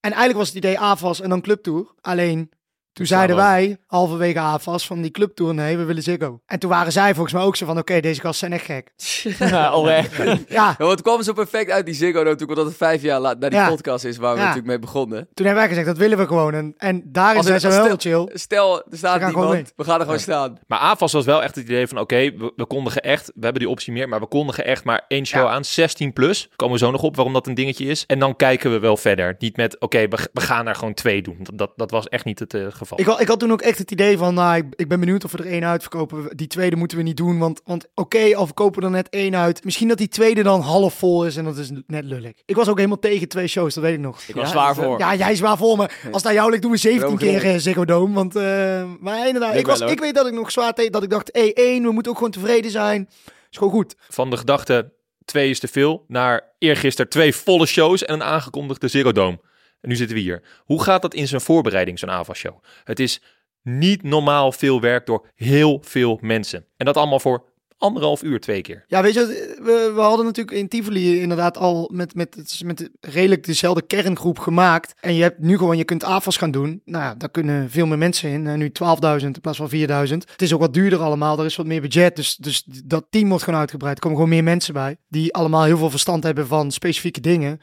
En eigenlijk was het idee AFAS en dan clubtour. Alleen toen Slaan zeiden wij halverwege AFAS van die clubtour nee, we willen Ziggo. En toen waren zij volgens mij ook zo van oké, deze gasten zijn echt gek. Ja, oh, echt. Ja, Ja, want het kwam zo perfect uit die Ziggo natuurlijk, omdat het vijf jaar na die Ja. podcast is waar we Ja. natuurlijk mee begonnen. toen hebben wij gezegd dat willen we gewoon. En, en Als zijn het- heel chill. Stel, er staat gaan gewoon niemand, we gaan er gewoon staan. Maar AFAS was wel echt het idee van oké, we, we kondigen echt, we hebben die optie meer, maar we kondigen echt maar één show Ja. aan, 16 plus. Komen we zo nog op waarom dat een dingetje is. En dan kijken we wel verder. Niet met oké, we, we gaan er gewoon twee doen. Dat, dat, dat was echt niet het eh, geval. Ik had, ik had toen ook echt het idee van, nou, ik, ik ben benieuwd of we er één uitverkopen. Die tweede moeten we niet doen, want, want oké, al verkopen we er net één uit. Misschien dat die tweede dan half vol is en dat is net lullig. Ik was ook helemaal tegen twee shows, dat weet ik nog. Ik was Ja, zwaar dat is, eh, voor. Ja, jij is waar voor me. Als dat jou ligt, doen we 17 Droom keer eh, Ziggo Dome. Want, eh, maar inderdaad, ik, was, ik weet dat ik nog zwaar tegen, dat ik dacht, hey, één, we moeten ook gewoon tevreden zijn. Is gewoon goed. Van de gedachte twee is te veel, naar eergisteren twee volle shows en een aangekondigde Zero Dome. En nu zitten we hier. Hoe gaat dat in zijn voorbereiding, zo'n AVA-show? Het is niet normaal veel werk door heel veel mensen. En dat allemaal voor anderhalf uur twee keer. Ja, weet je, we, we hadden natuurlijk in Tivoli inderdaad al met, met, met redelijk dezelfde kerngroep gemaakt. En je hebt nu gewoon, je kunt AFAS gaan doen. Nou ja, daar kunnen veel meer mensen in. Eh, nu 12.000 in plaats van 4.000. Het is ook wat duurder allemaal, er is wat meer budget. Dus, dus dat team wordt gewoon uitgebreid. Er komen gewoon meer mensen bij. Die allemaal heel veel verstand hebben van specifieke dingen.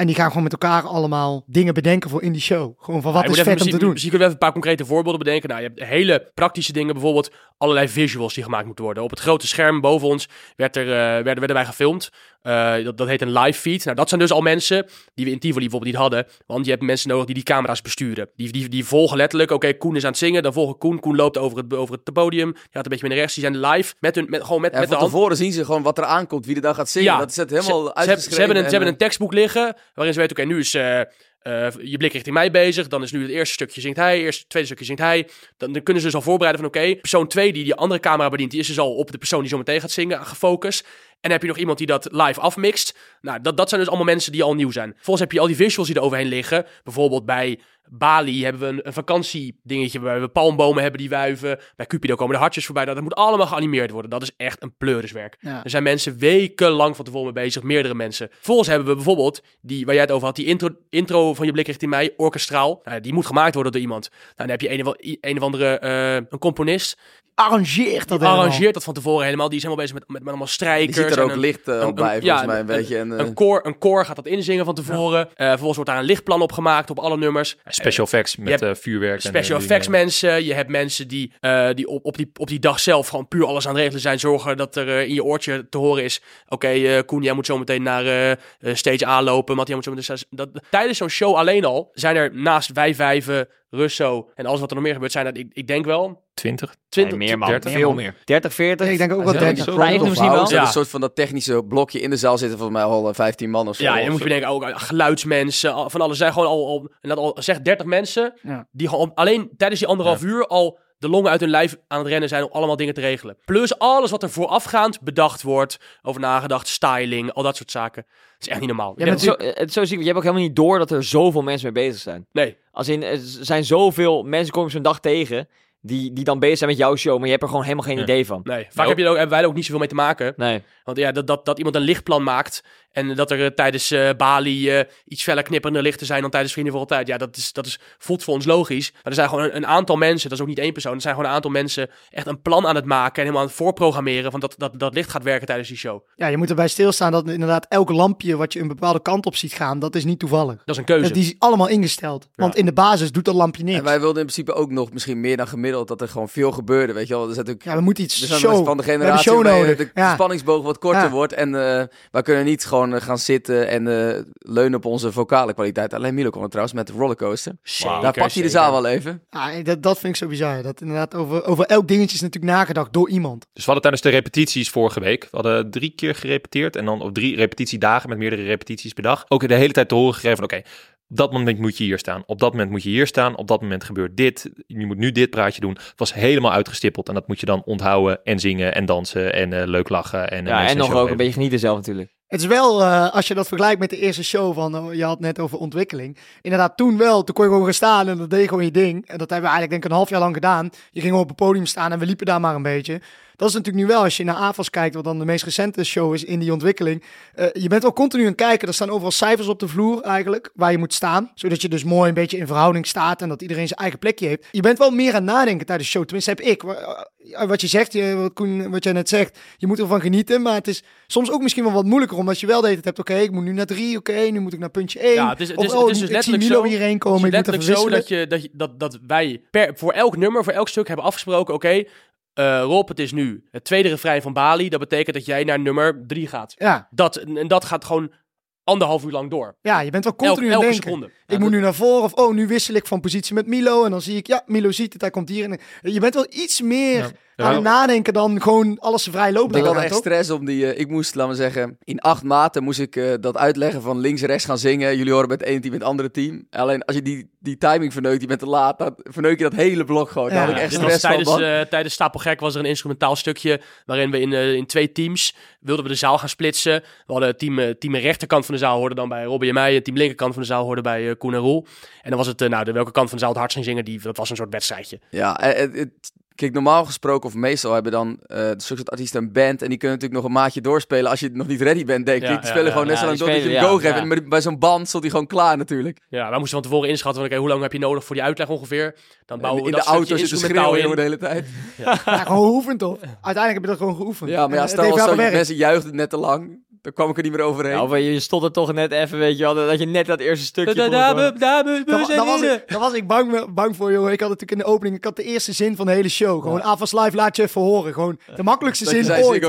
En die gaan gewoon met elkaar allemaal dingen bedenken voor in die show. Gewoon van wat Ja, is vet om te doen. Misschien kunnen we even een paar concrete voorbeelden bedenken. Nou, je hebt hele praktische dingen, bijvoorbeeld allerlei visuals die gemaakt moeten worden. Op het grote scherm boven ons werd er, eh, werden, werden wij gefilmd. Eh, dat, dat heet een live feed. Nou, dat zijn dus al mensen die we in Tivoli bijvoorbeeld niet hadden. Want je hebt mensen nodig die die camera's besturen. Die, die, die volgen letterlijk, oké, Koen is aan het zingen. Dan volgen Koen. Koen loopt over het, over het podium. Die gaat een beetje met de rechts. Die zijn live met hun, met, gewoon met, Ja, met de van hand. tevoren zien ze gewoon wat er aankomt, wie er dan gaat zingen. Ja. Dat is het helemaal Ze, uitgeschreven. hebben- ze hebben een, ze en, hebben een tekstboek liggen waarin ze weten, oké, nu is eh, eh, je blik richting mij bezig. Dan is nu het eerste stukje zingt hij, eerst het tweede stukje zingt hij. Dan, dan kunnen ze dus al voorbereiden van, oké, persoon 2 die die andere camera bedient, die is dus al op de persoon die zo meteen gaat zingen gefocust. En dan heb je nog iemand die dat live afmixt. Nou, dat, dat zijn dus allemaal mensen die al nieuw zijn. Vervolgens heb je al die visuals die er overheen liggen. Bijvoorbeeld bij Bali hebben we een, een vakantiedingetje waar we palmbomen hebben die wuiven. Bij Cupido komen de hartjes voorbij. Dat, dat moet allemaal geanimeerd worden. Dat is echt een pleuriswerk. Ja. Er zijn mensen wekenlang van tevoren mee bezig, meerdere mensen. Vervolgens hebben we bijvoorbeeld, die, waar jij het over had, die intro, intro van Je Blik Richting Mij, orkestraal. Nou, die moet gemaakt worden door iemand. Nou, dan heb je een of, een of andere, eh, een componist, Arrangeert dat die helemaal. arrangeert dat van tevoren helemaal. Die is helemaal bezig met, met, met allemaal Die strijkers. ziet er en ook een- licht eh, een- bij, ja, volgens mij een een- beetje. En, eh, een koor, een koor gaat dat inzingen van tevoren. Eh, vervolgens wordt daar een lichtplan op gemaakt op alle nummers. Special effects met eh, vuurwerk. Special eh, effects mensen. Je hebt mensen die, eh, die, op, op, die op die dag zelf gewoon puur alles aan het regelen zijn. Zorgen dat er eh, in je oortje te horen is. Oké, eh, Koen, jij moet zo meteen naar eh, eh, stage A lopen. Matt, jij moet zo meteen... Dat, tijdens zo'n show alleen al zijn er naast wij vijven, Russo en alles wat er nog meer gebeurt, zijn er, ik, ik denk wel, 20. 20, Nee, meer man. 30, Veel meer. meer. 30, 40. Ik denk ook wel Ja, 30. zo- Vijftig Of misschien houden wel. Ja. een soort van dat technische blokje in de zaal zitten volgens mij al eh, 15 man of zo. Ja, Of moet je denken, ook eh, geluidsmensen, van alles. zijn gewoon al, al, en dat al zeg 30 mensen, Ja. die gewoon alleen tijdens die anderhalf uur al de longen uit hun lijf aan het rennen zijn om allemaal dingen te regelen. Plus alles wat er voorafgaand bedacht wordt, over nagedacht, styling, al dat soort zaken. Het is echt niet normaal. Ja, Het zo, het zo ziek, want je hebt ook helemaal niet door dat er zoveel mensen mee bezig zijn. nee, Als in, er zijn zoveel mensen kom je zo'n dag tegen die, die dan bezig zijn met jouw show, maar je hebt er gewoon helemaal geen idee van. nee. Vaak Nou, heb je ook, hebben wij er ook niet zoveel mee te maken. Nee. Want ja, dat, dat, dat iemand een lichtplan maakt en dat er eh, tijdens eh, Bali eh, iets feller knipperende lichten zijn dan tijdens Vrienden voor Altijd. Ja, dat, is, dat is, voelt voor ons logisch. Maar er zijn gewoon een, een aantal mensen, dat is ook niet één persoon, er zijn gewoon een aantal mensen echt een plan aan het maken en helemaal aan het voorprogrammeren van dat, dat dat licht gaat werken tijdens die show. Ja, je moet erbij stilstaan dat inderdaad elk lampje wat je een bepaalde kant op ziet gaan, dat is niet toevallig. Dat is een keuze. Dat die is allemaal ingesteld. Want in de basis doet dat lampje niks. En wij wilden in principe ook nog misschien meer dan gemiddeld dat er gewoon veel gebeurde, weet je wel. Er zit ook Ja, we moeten iets we zijn show. van de we generatie show waarbij nodig. de Ja. spanningsboog wat korter Ja. wordt. En eh wij kunnen niet gewoon eh, gaan zitten en eh, leunen op onze vocale kwaliteit. Alleen Milo kon het trouwens met de rollercoaster. Zeker, Daar pakt hij de zaal wel even. Ah, dat, dat vind ik zo bizar. Dat inderdaad over, over elk dingetje is natuurlijk nagedacht door iemand. Dus we hadden tijdens de repetities vorige week, we hadden drie keer gerepeteerd en dan op drie repetitiedagen met meerdere repetities per dag. Ook de hele tijd te horen gegeven van oké, op dat moment moet je hier staan, op dat moment moet je hier staan, op dat moment gebeurt dit, je moet nu dit praatje doen. Het was helemaal uitgestippeld en dat moet je dan onthouden en zingen en dansen en eh, leuk lachen. En, eh, Ja, en nog ook een beetje genieten zelf natuurlijk. Het is wel, eh, als je dat vergelijkt met de eerste show van, je had net over ontwikkeling. Inderdaad, toen wel, toen kon je gewoon gaan staan en dat deed gewoon je ding. En dat hebben we eigenlijk denk ik een half jaar lang gedaan. Je ging gewoon op het podium staan en we liepen daar maar een beetje. Dat is natuurlijk nu wel, als je naar AFAS kijkt, wat dan de meest recente show is in die ontwikkeling. Eh, je bent wel continu aan het kijken, er staan overal cijfers op de vloer eigenlijk, waar je moet staan. Zodat je dus mooi een beetje in verhouding staat en dat iedereen zijn eigen plekje heeft. Je bent wel meer aan het nadenken tijdens de show, tenminste heb ik. Eh, Wat je zegt, wat, Koen, wat jij net zegt, je moet ervan genieten, maar het is soms ook misschien wel wat moeilijker, omdat je wel de hele tijd hebt, oké, ik moet nu naar drie, oké, nu moet ik naar puntje één. Ja, het is, het Of, is, oh, het is dus letterlijk Milo zo, hierheen het komen, ik moet zo dat, je, dat, dat, dat wij per, voor elk nummer, voor elk stuk hebben afgesproken, oké, eh, Rob, het is nu het tweede refrein van Bali. Dat betekent dat jij naar nummer drie gaat. Ja, Dat, en dat gaat gewoon anderhalf uur lang door. ja, je bent wel continu aan elke het denken. seconde. Ik moet nu naar voren of oh, nu wissel ik van positie met Milo en dan zie ik, ja, Milo ziet het, hij komt hier. En, je bent wel iets meer Ja. Aan het nadenken dan gewoon alles vrij lopen. Ik had echt stress om die... eh, ik moest, laten we zeggen, in acht maten moest ik eh, dat uitleggen van links en rechts gaan zingen. Jullie horen met het ene team met het andere team. Alleen als je die, die timing verneukt, je bent te laat, dan verneuk je dat hele blok gewoon. Ja, Daar had ik echt stress van. tijdens, man. eh, tijdens Stapelgek was er een instrumentaal stukje waarin we in, in twee teams wilden we de zaal gaan splitsen. We hadden team, team rechterkant van de zaal hoorde dan bij Robbie en mij. En team linkerkant van de zaal hoorde bij Koen en Roel. En dan was het, nou, de welke kant van de zaal het hardst ging zingen, die, dat was een soort wedstrijdje. Ja, het, het- kijk, normaal gesproken of meestal hebben dan eh de soort artiesten een band en die kunnen natuurlijk nog een maatje doorspelen als je nog niet ready bent, denk ik. Ja, die ja, spelen ja, gewoon net zo lang door dat je hem go geeft. ja. En maar bij zo'n band stond hij gewoon klaar natuurlijk. Ja, wij moesten van tevoren inschatten van, oké, hoe lang heb je nodig voor die uitleg ongeveer? Dan En bouwen we in dat de auto zitten schreeuwen in. de hele tijd. Ja, gewoon geoefend toch? Uiteindelijk heb je dat gewoon geoefend. Ja, maar ja, stel als wel zo, gewerkt. mensen juichten net te lang. Dan kwam ik er niet meer overheen. Ja, of je, stond er toch net even, weet je wel, dat je net dat eerste stukje... wa- daar was ik, daar was ik bang, bang voor, jongen. Ik had natuurlijk in de opening, ik had de eerste zin van de hele show. Gewoon, Avas Live laat je even horen. Gewoon de makkelijkste dat je zin zei ooit.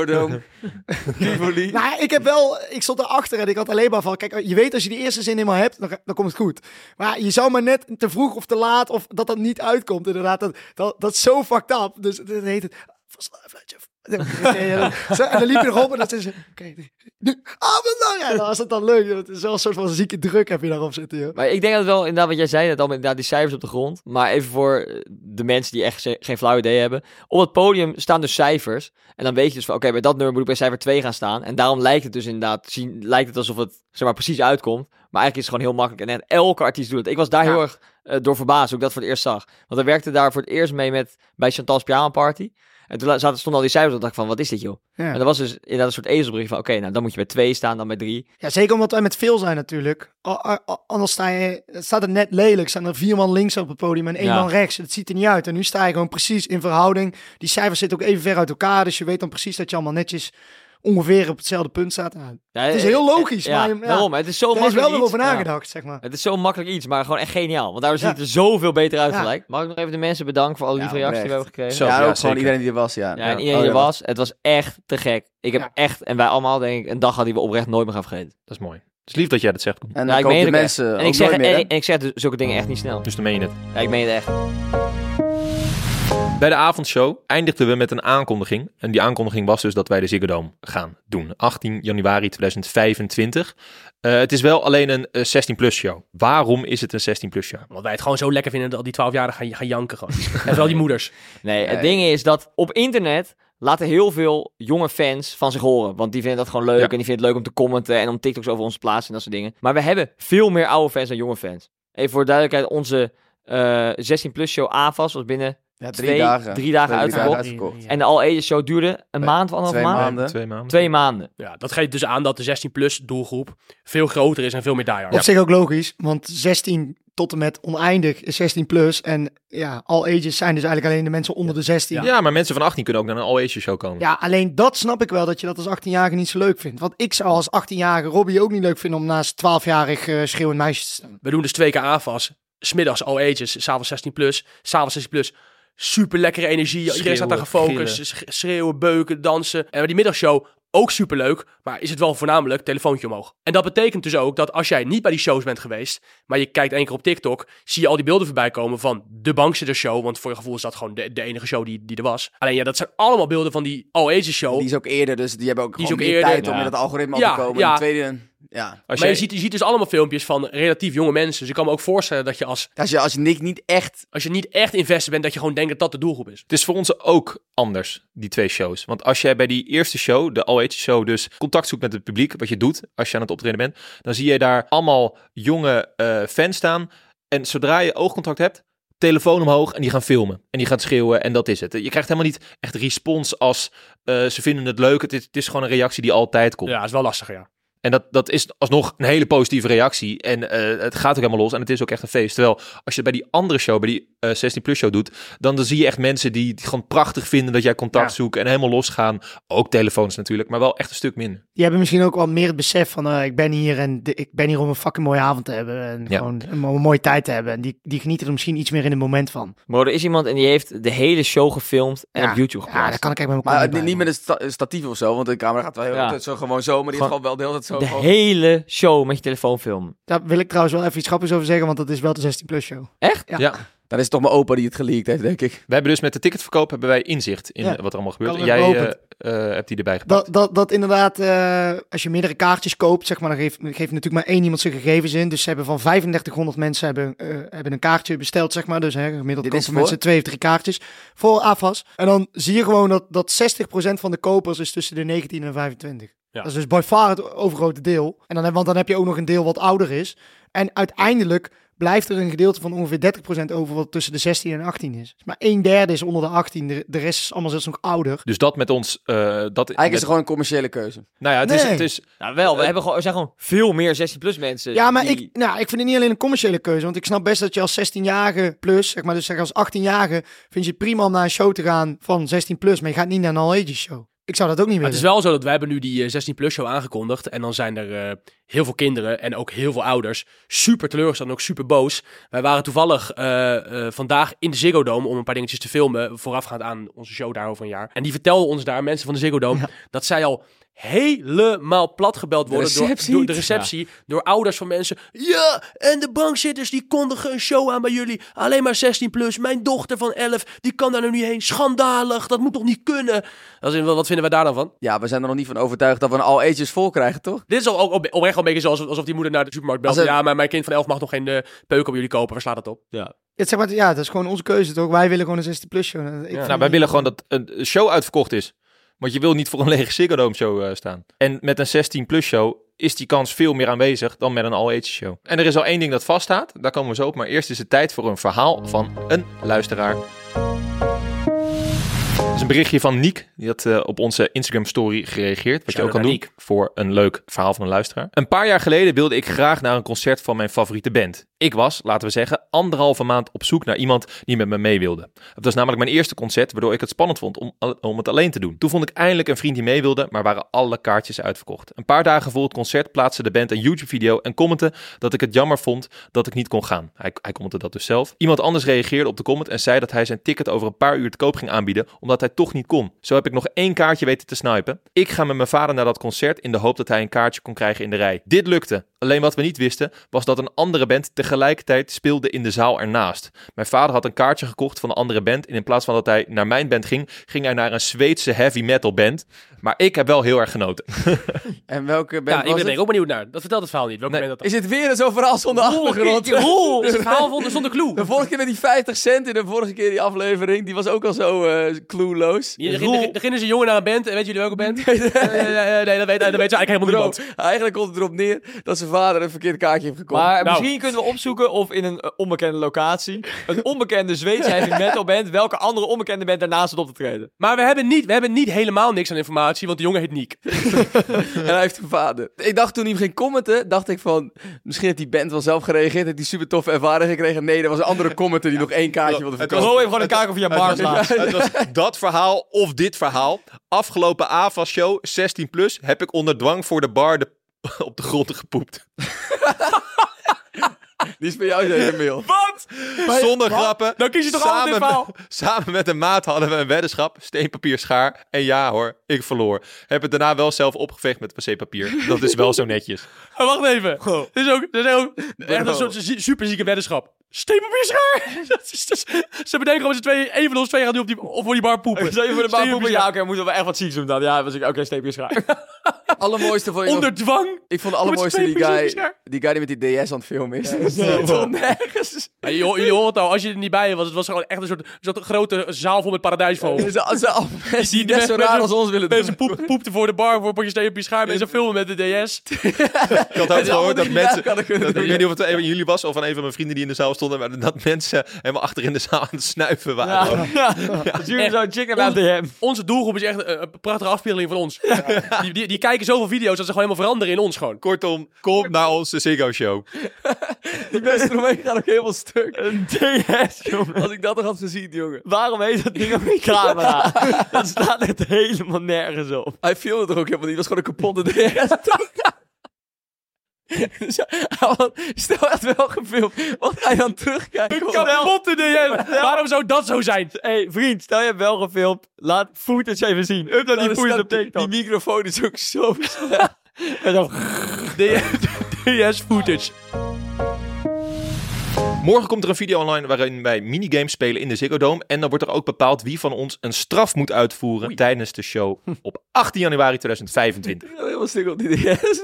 Nou, ik heb wel, ik stond erachter en ik had alleen maar van, kijk, je weet als je die eerste zin helemaal hebt, dan, dan komt het goed. Maar je zou maar net te vroeg of te laat of dat dat niet uitkomt, inderdaad. Dat, dat, dat is zo fucked up. Dus dat heet het, Avas Live laat je even Zo, en dan liep je erop en dan is het, oké, nu, ah, wat nou? Ja, dan was het dan leuk. Het is wel een soort van zieke druk heb je daarop zitten, joh. Maar ik denk dat wel, inderdaad, wat jij zei, dat allemaal inderdaad die cijfers op de grond. Maar even voor de mensen die echt ze- geen flauw idee hebben. Op het podium staan dus cijfers. En dan weet je dus van, oké, bij dat nummer moet ik bij cijfer 2 gaan ssaan. En daarom lijkt het dus inderdaad, zien, lijkt het alsof het, zeg maar, precies uitkomt. Maar eigenlijk is het gewoon heel makkelijk. En echt elke artiest doet het. Ik was daar heel erg eh, door verbaasd, hoe ik dat voor het eerst zag. Want hij werkte daar voor het eerst mee met, bij Chantal's Pyjama Party. En toen zaten, stonden al die cijfers op. dacht ik van, wat is dit joh? Ja. En dat was dus inderdaad een soort ezelbrief van, oké, nou dan moet je bij 2 staan, dan bij 3. Ja, zeker omdat wij met veel zijn natuurlijk. Anders sta je, het staat er net lelijk. Staan er vier man links op het podium en één Ja. man rechts. Het ziet er niet uit. En nu sta je gewoon precies in verhouding. Die cijfers zitten ook even ver uit elkaar. Dus je weet dan precies dat je allemaal netjes ongeveer op hetzelfde punt staat. Ja, het is eh, heel logisch. Ja, maar ja, daarom. Het is zo er is makkelijk wel iets. over Ja. nagedacht, zeg maar. Het is zo makkelijk iets, maar gewoon echt geniaal. Want daardoor ziet het er zoveel beter uit Ja. gelijk. Mag ik nog even de mensen bedanken voor Ja, lieve reacties die we hebben gekregen? Zo. ja, ja, ook gewoon iedereen die er was, ja. Ja, en Oh, iedereen die er was. Het was echt te gek. Ik heb Ja. echt, en wij allemaal denk ik, een dag hadden die we oprecht nooit meer gaan vergeten. Dat is mooi. Het is lief dat jij dat zegt. En Ja, ik meen de het mensen En ook ik, zeg, meer, en, ik zeg dus zulke dingen echt niet snel. Dus dan meen je het. Ja, ik meen het echt. Bij de avondshow eindigden we met een aankondiging. En die aankondiging was dus dat wij de Ziggo Dome gaan doen. 18 januari 2025. Eh, het is wel alleen een 16-plus show. Waarom is het een 16-plus show? Omdat wij het gewoon zo lekker vinden dat al die 12-jarigen gaan, gaan janken gewoon. en vooral die moeders. Nee, het Nee. ding is dat op internet laten heel veel jonge fans van zich horen. Want die vinden dat gewoon leuk. Ja. En die vinden het leuk om te commenten en om TikToks over ons te plaatsen en dat soort dingen. Maar we hebben veel meer oude fans dan jonge fans. Even voor de duidelijkheid, onze eh 16-plus show AFAS was binnen Ja, drie twee, dagen. drie dagen Twee, drie uitverkocht. En de All Ages show duurde een maand of anderhalf twee maand? maanden. Twee maanden. Twee maanden. Ja, dat geeft dus aan dat de 16-plus doelgroep veel groter is en veel meer diehard. Op zich ook logisch, want 16 tot en met oneindig is 16 plus. En ja, all ages zijn dus eigenlijk alleen de mensen onder de 16. Ja. maar mensen van 18 kunnen ook naar een all-age show komen. Ja, alleen dat snap ik wel, dat je dat als 18-jarige niet zo leuk vindt. Want ik zou als 18-jarige Robbie ook niet leuk vinden om naast 12-jarig eh schreeuwend meisje te staan. We doen dus twee keer aanvas. Smiddags all ages, s'avonds 16 plus, s'avonds 16 plus. Super lekkere energie. Iedereen staat daar gefocust. gillen. Schreeuwen, beuken, dansen. En die middagshow ook super leuk. Maar is het wel voornamelijk telefoontje omhoog. En dat betekent dus ook dat als jij niet bij die shows bent geweest. maar je kijkt één keer op TikTok. zie je al die beelden voorbij komen van de Bankzitter show. Want voor je gevoel is dat gewoon de, de enige show die, die er was. Alleen ja, dat zijn allemaal beelden van die all ages show. Die is ook eerder, dus die hebben ook Die is gewoon ook meer eerder, tijd om in dat algoritme Ja, op te komen. ja. Tweede, ja. Als maar je ziet, je ziet dus allemaal filmpjes van relatief jonge mensen. Dus ik kan me ook voorstellen dat je als, Als je, als je niet, niet echt... als je niet echt bent, dat je gewoon denkt dat dat de doelgroep is. Het is voor ons ook anders, die twee shows. Want als jij bij die eerste show, de all-age show, dus contact zoekt met het publiek, wat je doet als je aan het optreden bent, dan zie je daar allemaal jonge eh, fans staan. En zodra je oogcontact hebt, telefoon omhoog en die gaan filmen. En die gaan schreeuwen en dat is het. Je krijgt helemaal niet echt respons als eh, ze vinden het leuk. Het is, het is gewoon een reactie die altijd komt. Ja, is wel lastig, ja. En dat, dat is alsnog een hele positieve reactie. En eh, het gaat ook helemaal los. En het is ook echt een feest. Terwijl als je bij die andere show, bij die eh 16-plus show doet... Dan, dan zie je echt mensen die het gewoon prachtig vinden dat jij contact Ja. zoekt. En helemaal losgaan. Ook telefoons natuurlijk, maar wel echt een stuk minder. Die hebben misschien ook wel meer het besef van eh, ik ben hier en de- ik ben hier om een fucking mooie avond te hebben. En Ja. gewoon een, mo- mooie tijd te hebben. En die, die genieten er misschien iets meer in het moment van. Maar er is iemand en die heeft de hele show gefilmd en Ja. op YouTube Ja, geplaatst. daar kan ik eigenlijk Maar met mijn niet kont met een sta- statief of zo, want de camera gaat wel heel Ja. zo gewoon zo. Maar die gewoon wel de hele tijd zo. de gewoon- hele show met je telefoon filmen. Daar wil ik trouwens wel even iets grappigs over zeggen, want dat is wel de 16 plus show. Echt? Ja. Ja. Dan is het toch mijn opa die het geleakt heeft, denk ik. We hebben dus met de ticketverkoop hebben wij inzicht in Ja. wat er allemaal gebeurt. En jij eh, eh, hebt die erbij gepakt. Dat, dat, dat inderdaad, eh, als je meerdere kaartjes koopt, zeg maar, dan geeft, geeft natuurlijk maar één iemand zijn gegevens in. Dus ze hebben van 3500 mensen hebben, eh, hebben een kaartje besteld, zeg maar. Dus hè, gemiddeld Dit kopen mensen twee of drie kaartjes voor AFAS. En dan zie je gewoon dat, dat 60% van de kopers is tussen de 19 en 25. Ja. Dat is dus by far het overgrote deel. En dan heb, want dan heb je ook nog een deel wat ouder is. En uiteindelijk blijft er een gedeelte van ongeveer 30% over wat tussen de 16 en 18 is. Dus maar een derde is onder de 18, de, de rest is allemaal zelfs nog ouder. Dus dat met ons... eh, dat Eigenlijk is het gewoon een commerciële keuze. Nou ja, het is... Het is Nou wel, we Eh, hebben gewoon, er zijn gewoon veel meer 16-plus mensen. Ja, maar die- ik, nou, ik vind het niet alleen een commerciële keuze. Want ik snap best dat je als 16-jarige plus, zeg maar, dus zeg als 18-jarige, vind je het prima om naar een show te gaan van 16 plus. Maar je gaat niet naar een all ages show. Ik zou dat ook niet willen. het is wel zo dat wij hebben nu die 16-plus show aangekondigd. En dan zijn er eh, heel veel kinderen en ook heel veel ouders super teleurgesteld en ook super boos. Wij waren toevallig eh, eh, vandaag in de Ziggo Dome om een paar dingetjes te filmen. Voorafgaand aan onze show daar over een jaar. En die vertelden ons daar, mensen van de Ziggo Dome, dat zij al helemaal platgebeld worden door, door de receptie. Door ouders van mensen. Ja, en de bankzitters die kondigen een show aan bij jullie. Alleen maar 16 plus. Mijn dochter van 11, die kan daar nu niet heen. Schandalig, dat moet toch niet kunnen? Wat vinden wij daar dan van? Ja, we zijn er nog niet van overtuigd dat we een all ages vol krijgen, toch? Dit is ook, ook op- oprecht wel een beetje zoals alsof die moeder naar de supermarkt belt. Het- Ja, maar mijn kind van 11 mag nog geen uh, peuk op jullie kopen. Waar slaat dat op? Het, zeg maar, ja, dat is gewoon onze keuze, toch? Wij willen gewoon een 60 plus show. Nou, wij willen gewoon dat een show uitverkocht is. Want je wil niet voor een lege Ziggo Dome show eh, staan. En met een 16 plus show is die kans veel meer aanwezig dan met een all age show. En er is al één ding dat vaststaat. Daar komen we zo op. Maar eerst is het tijd voor een verhaal van een luisteraar. Dat is een berichtje van Niek. Die had eh, op onze Instagram story gereageerd. Wat je ook kan doen Niek. voor een leuk verhaal van een luisteraar. Een paar jaar geleden wilde ik graag naar een concert van mijn favoriete band. Ik was, laten we zeggen, anderhalve maand op zoek naar iemand die met me mee wilde. Het was namelijk mijn eerste concert, waardoor ik het spannend vond om, om het alleen te doen. Toen vond ik eindelijk een vriend die mee wilde, maar waren alle kaartjes uitverkocht. Een paar dagen voor het concert plaatste de band een YouTube-video en commentte dat ik het jammer vond dat ik niet kon gaan. Hij, hij commentte dat dus zelf. Iemand anders reageerde op de comment en zei dat hij zijn ticket over een paar uur te koop ging aanbieden, omdat hij toch niet kon. Zo heb ik nog één kaartje weten te snipen. Ik ga met mijn vader naar dat concert in de hoop dat hij een kaartje kon krijgen in de rij. Dit lukte. Alleen wat we niet wisten, was dat een andere band tegelijkertijd speelde in de zaal ernaast. Mijn vader had een kaartje gekocht van een andere band en in plaats van dat hij naar mijn band ging, ging hij naar een Zweedse heavy metal band. Maar ik heb wel heel erg genoten. En welke band Ja, ik ben er ook benieuwd naar. Dat vertelt het verhaal niet. Welke Nee. band dat Is het weer zo'n verhaal zonder achtergrond? Rol! Het verhaal zonder, zonder clue. De vorige keer met die 50 cent in de vorige keer die aflevering, die was ook al zo eh clueloos. Hier begint begin is een jongen naar een band. En weet jullie welke band? nee, nee, nee, dat weet, dat weet ze eigenlijk helemaal niemand. eigenlijk komt het erop neer dat zijn vader een verkeerd kaartje heeft gekocht. Maar Nou. misschien kunnen we opzoeken of in een eh, onbekende locatie een onbekende Zweedse heavy metal band welke andere onbekende band daarnaast zit op te treden. Maar we hebben, niet, we hebben niet helemaal niks aan informatie, want de jongen heet Niek. En hij heeft een vader. Ik dacht toen hij ging commenten, dacht ik van... Misschien heeft die band wel zelf gereageerd. Heeft die super toffe ervaring gekregen. Nee, er was een andere commenter die nog één kaartje wilde Het verkopen. Gewoon even gewoon een kaart via bar slaan. Het was dat verhaal of dit verhaal. Afgelopen AVA show 16 plus heb ik onder dwang voor de bar de, op de grond gepoept. Die is bij jou deze mail. Wat? Zonder grappen. Dan kies je toch altijd verhaal? samen met een maat hadden we een weddenschap. Steen, papier, schaar. En ja hoor, ik verloor. Heb het daarna wel zelf opgeveegd met wc-papier. Dat is wel zo netjes. Maar wacht even. Dit is ook, dit is ook echt een soort zie- superzieke weddenschap. Steenpapier schaar! Dat is dus- Ze bedenken gewoon z'n tweeën, één van ons twee gaat nu op die, op voor die bar poepen. Zou je voor de bar poepen? Ja, schaar. oké, we moeten wel echt wat zieks doen dan. Ja, was ik, oké, steepjes schaar. Allermooiste vond ik Onder dwang. Ik vond de allermooiste die guy, schaar. die guy die met die DS aan het filmen is. Dat is toch nergens. Ja, jullie, horen het al, als je er niet bij was, het was gewoon echt een soort, soort grote zaal vol met paradijsvogels. Ze ze mensen die net zo raar als ons willen doen. Mensen poep, poepten voor de bar voor een potje steenpapier schaar. Mensen filmen met de DS. Ik had ook gehoord dat mensen... Ik Dat, weet niet of het een van jullie was of van een van mijn vrienden die in de zaal stonden. Maar dat mensen helemaal achter in de zaal aan het snuiven waren. Ja, ja. Zo'n chicken aan DM. Onze doelgroep is echt een, een prachtige afspiegeling van ons. Die, die, die kijken zoveel video's dat ze gewoon helemaal veranderen in ons gewoon. Kortom, kom naar onze Ziggo Show. Die mensen eromheen gaan ook helemaal stuk. Een DS, jongen. Als ik dat nog had gezien, jongen. Waarom heet dat ding op je camera? dat staat echt helemaal nergens op. Hij filmde toch ook helemaal niet. Het was gewoon een kapotte DS. Dus had- Stel echt wel gefilmd. Wat ga je dan terugkijken? Kapotte DM! Waarom zou dat zo zijn? Hé, hey, vriend, stel je hebt wel gefilmd. Laat footage even zien. Die Dan is footage op TikTok. Die microfoon is ook zo. En dan... DS footage. Morgen komt er een video online waarin wij minigames spelen in de Ziggo Dome. En dan wordt er ook bepaald wie van ons een straf moet uitvoeren tijdens de show op 18 januari 2025. Ik ben helemaal stuk op die DS.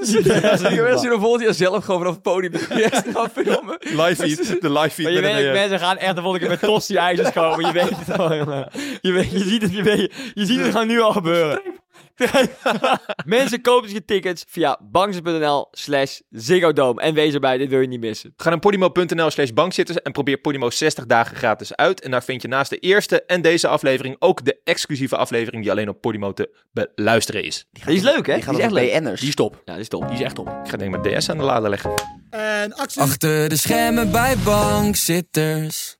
Volgend jaar zelf gewoon vanaf het podium met de DS gaan filmen. Live feed, de live feed. Maar je een, weet, eh, mensen gaan echt de volgende keer met tosti ijzers komen. Je weet het al, jongen. Je, weet, je ziet het, je, weet, je ziet het gewoon nu al gebeuren. mensen kopen je tickets via bankzitters.nl slash Ziggo Dome. En wees erbij, dit wil je niet missen. Ga naar podimo.nl slash bankzitters en probeer Podimo 60 dagen gratis uit. En daar vind je naast de eerste en deze aflevering ook de exclusieve aflevering die alleen op Podimo te beluisteren is. Die is leuk, hè? Die gaat is echt leuk. BN'ers. Die is top. Ja, die is top. Die is echt top. Ik ga denk ik mijn DS aan de lader leggen. En actie. Achter de schermen bij bankzitters.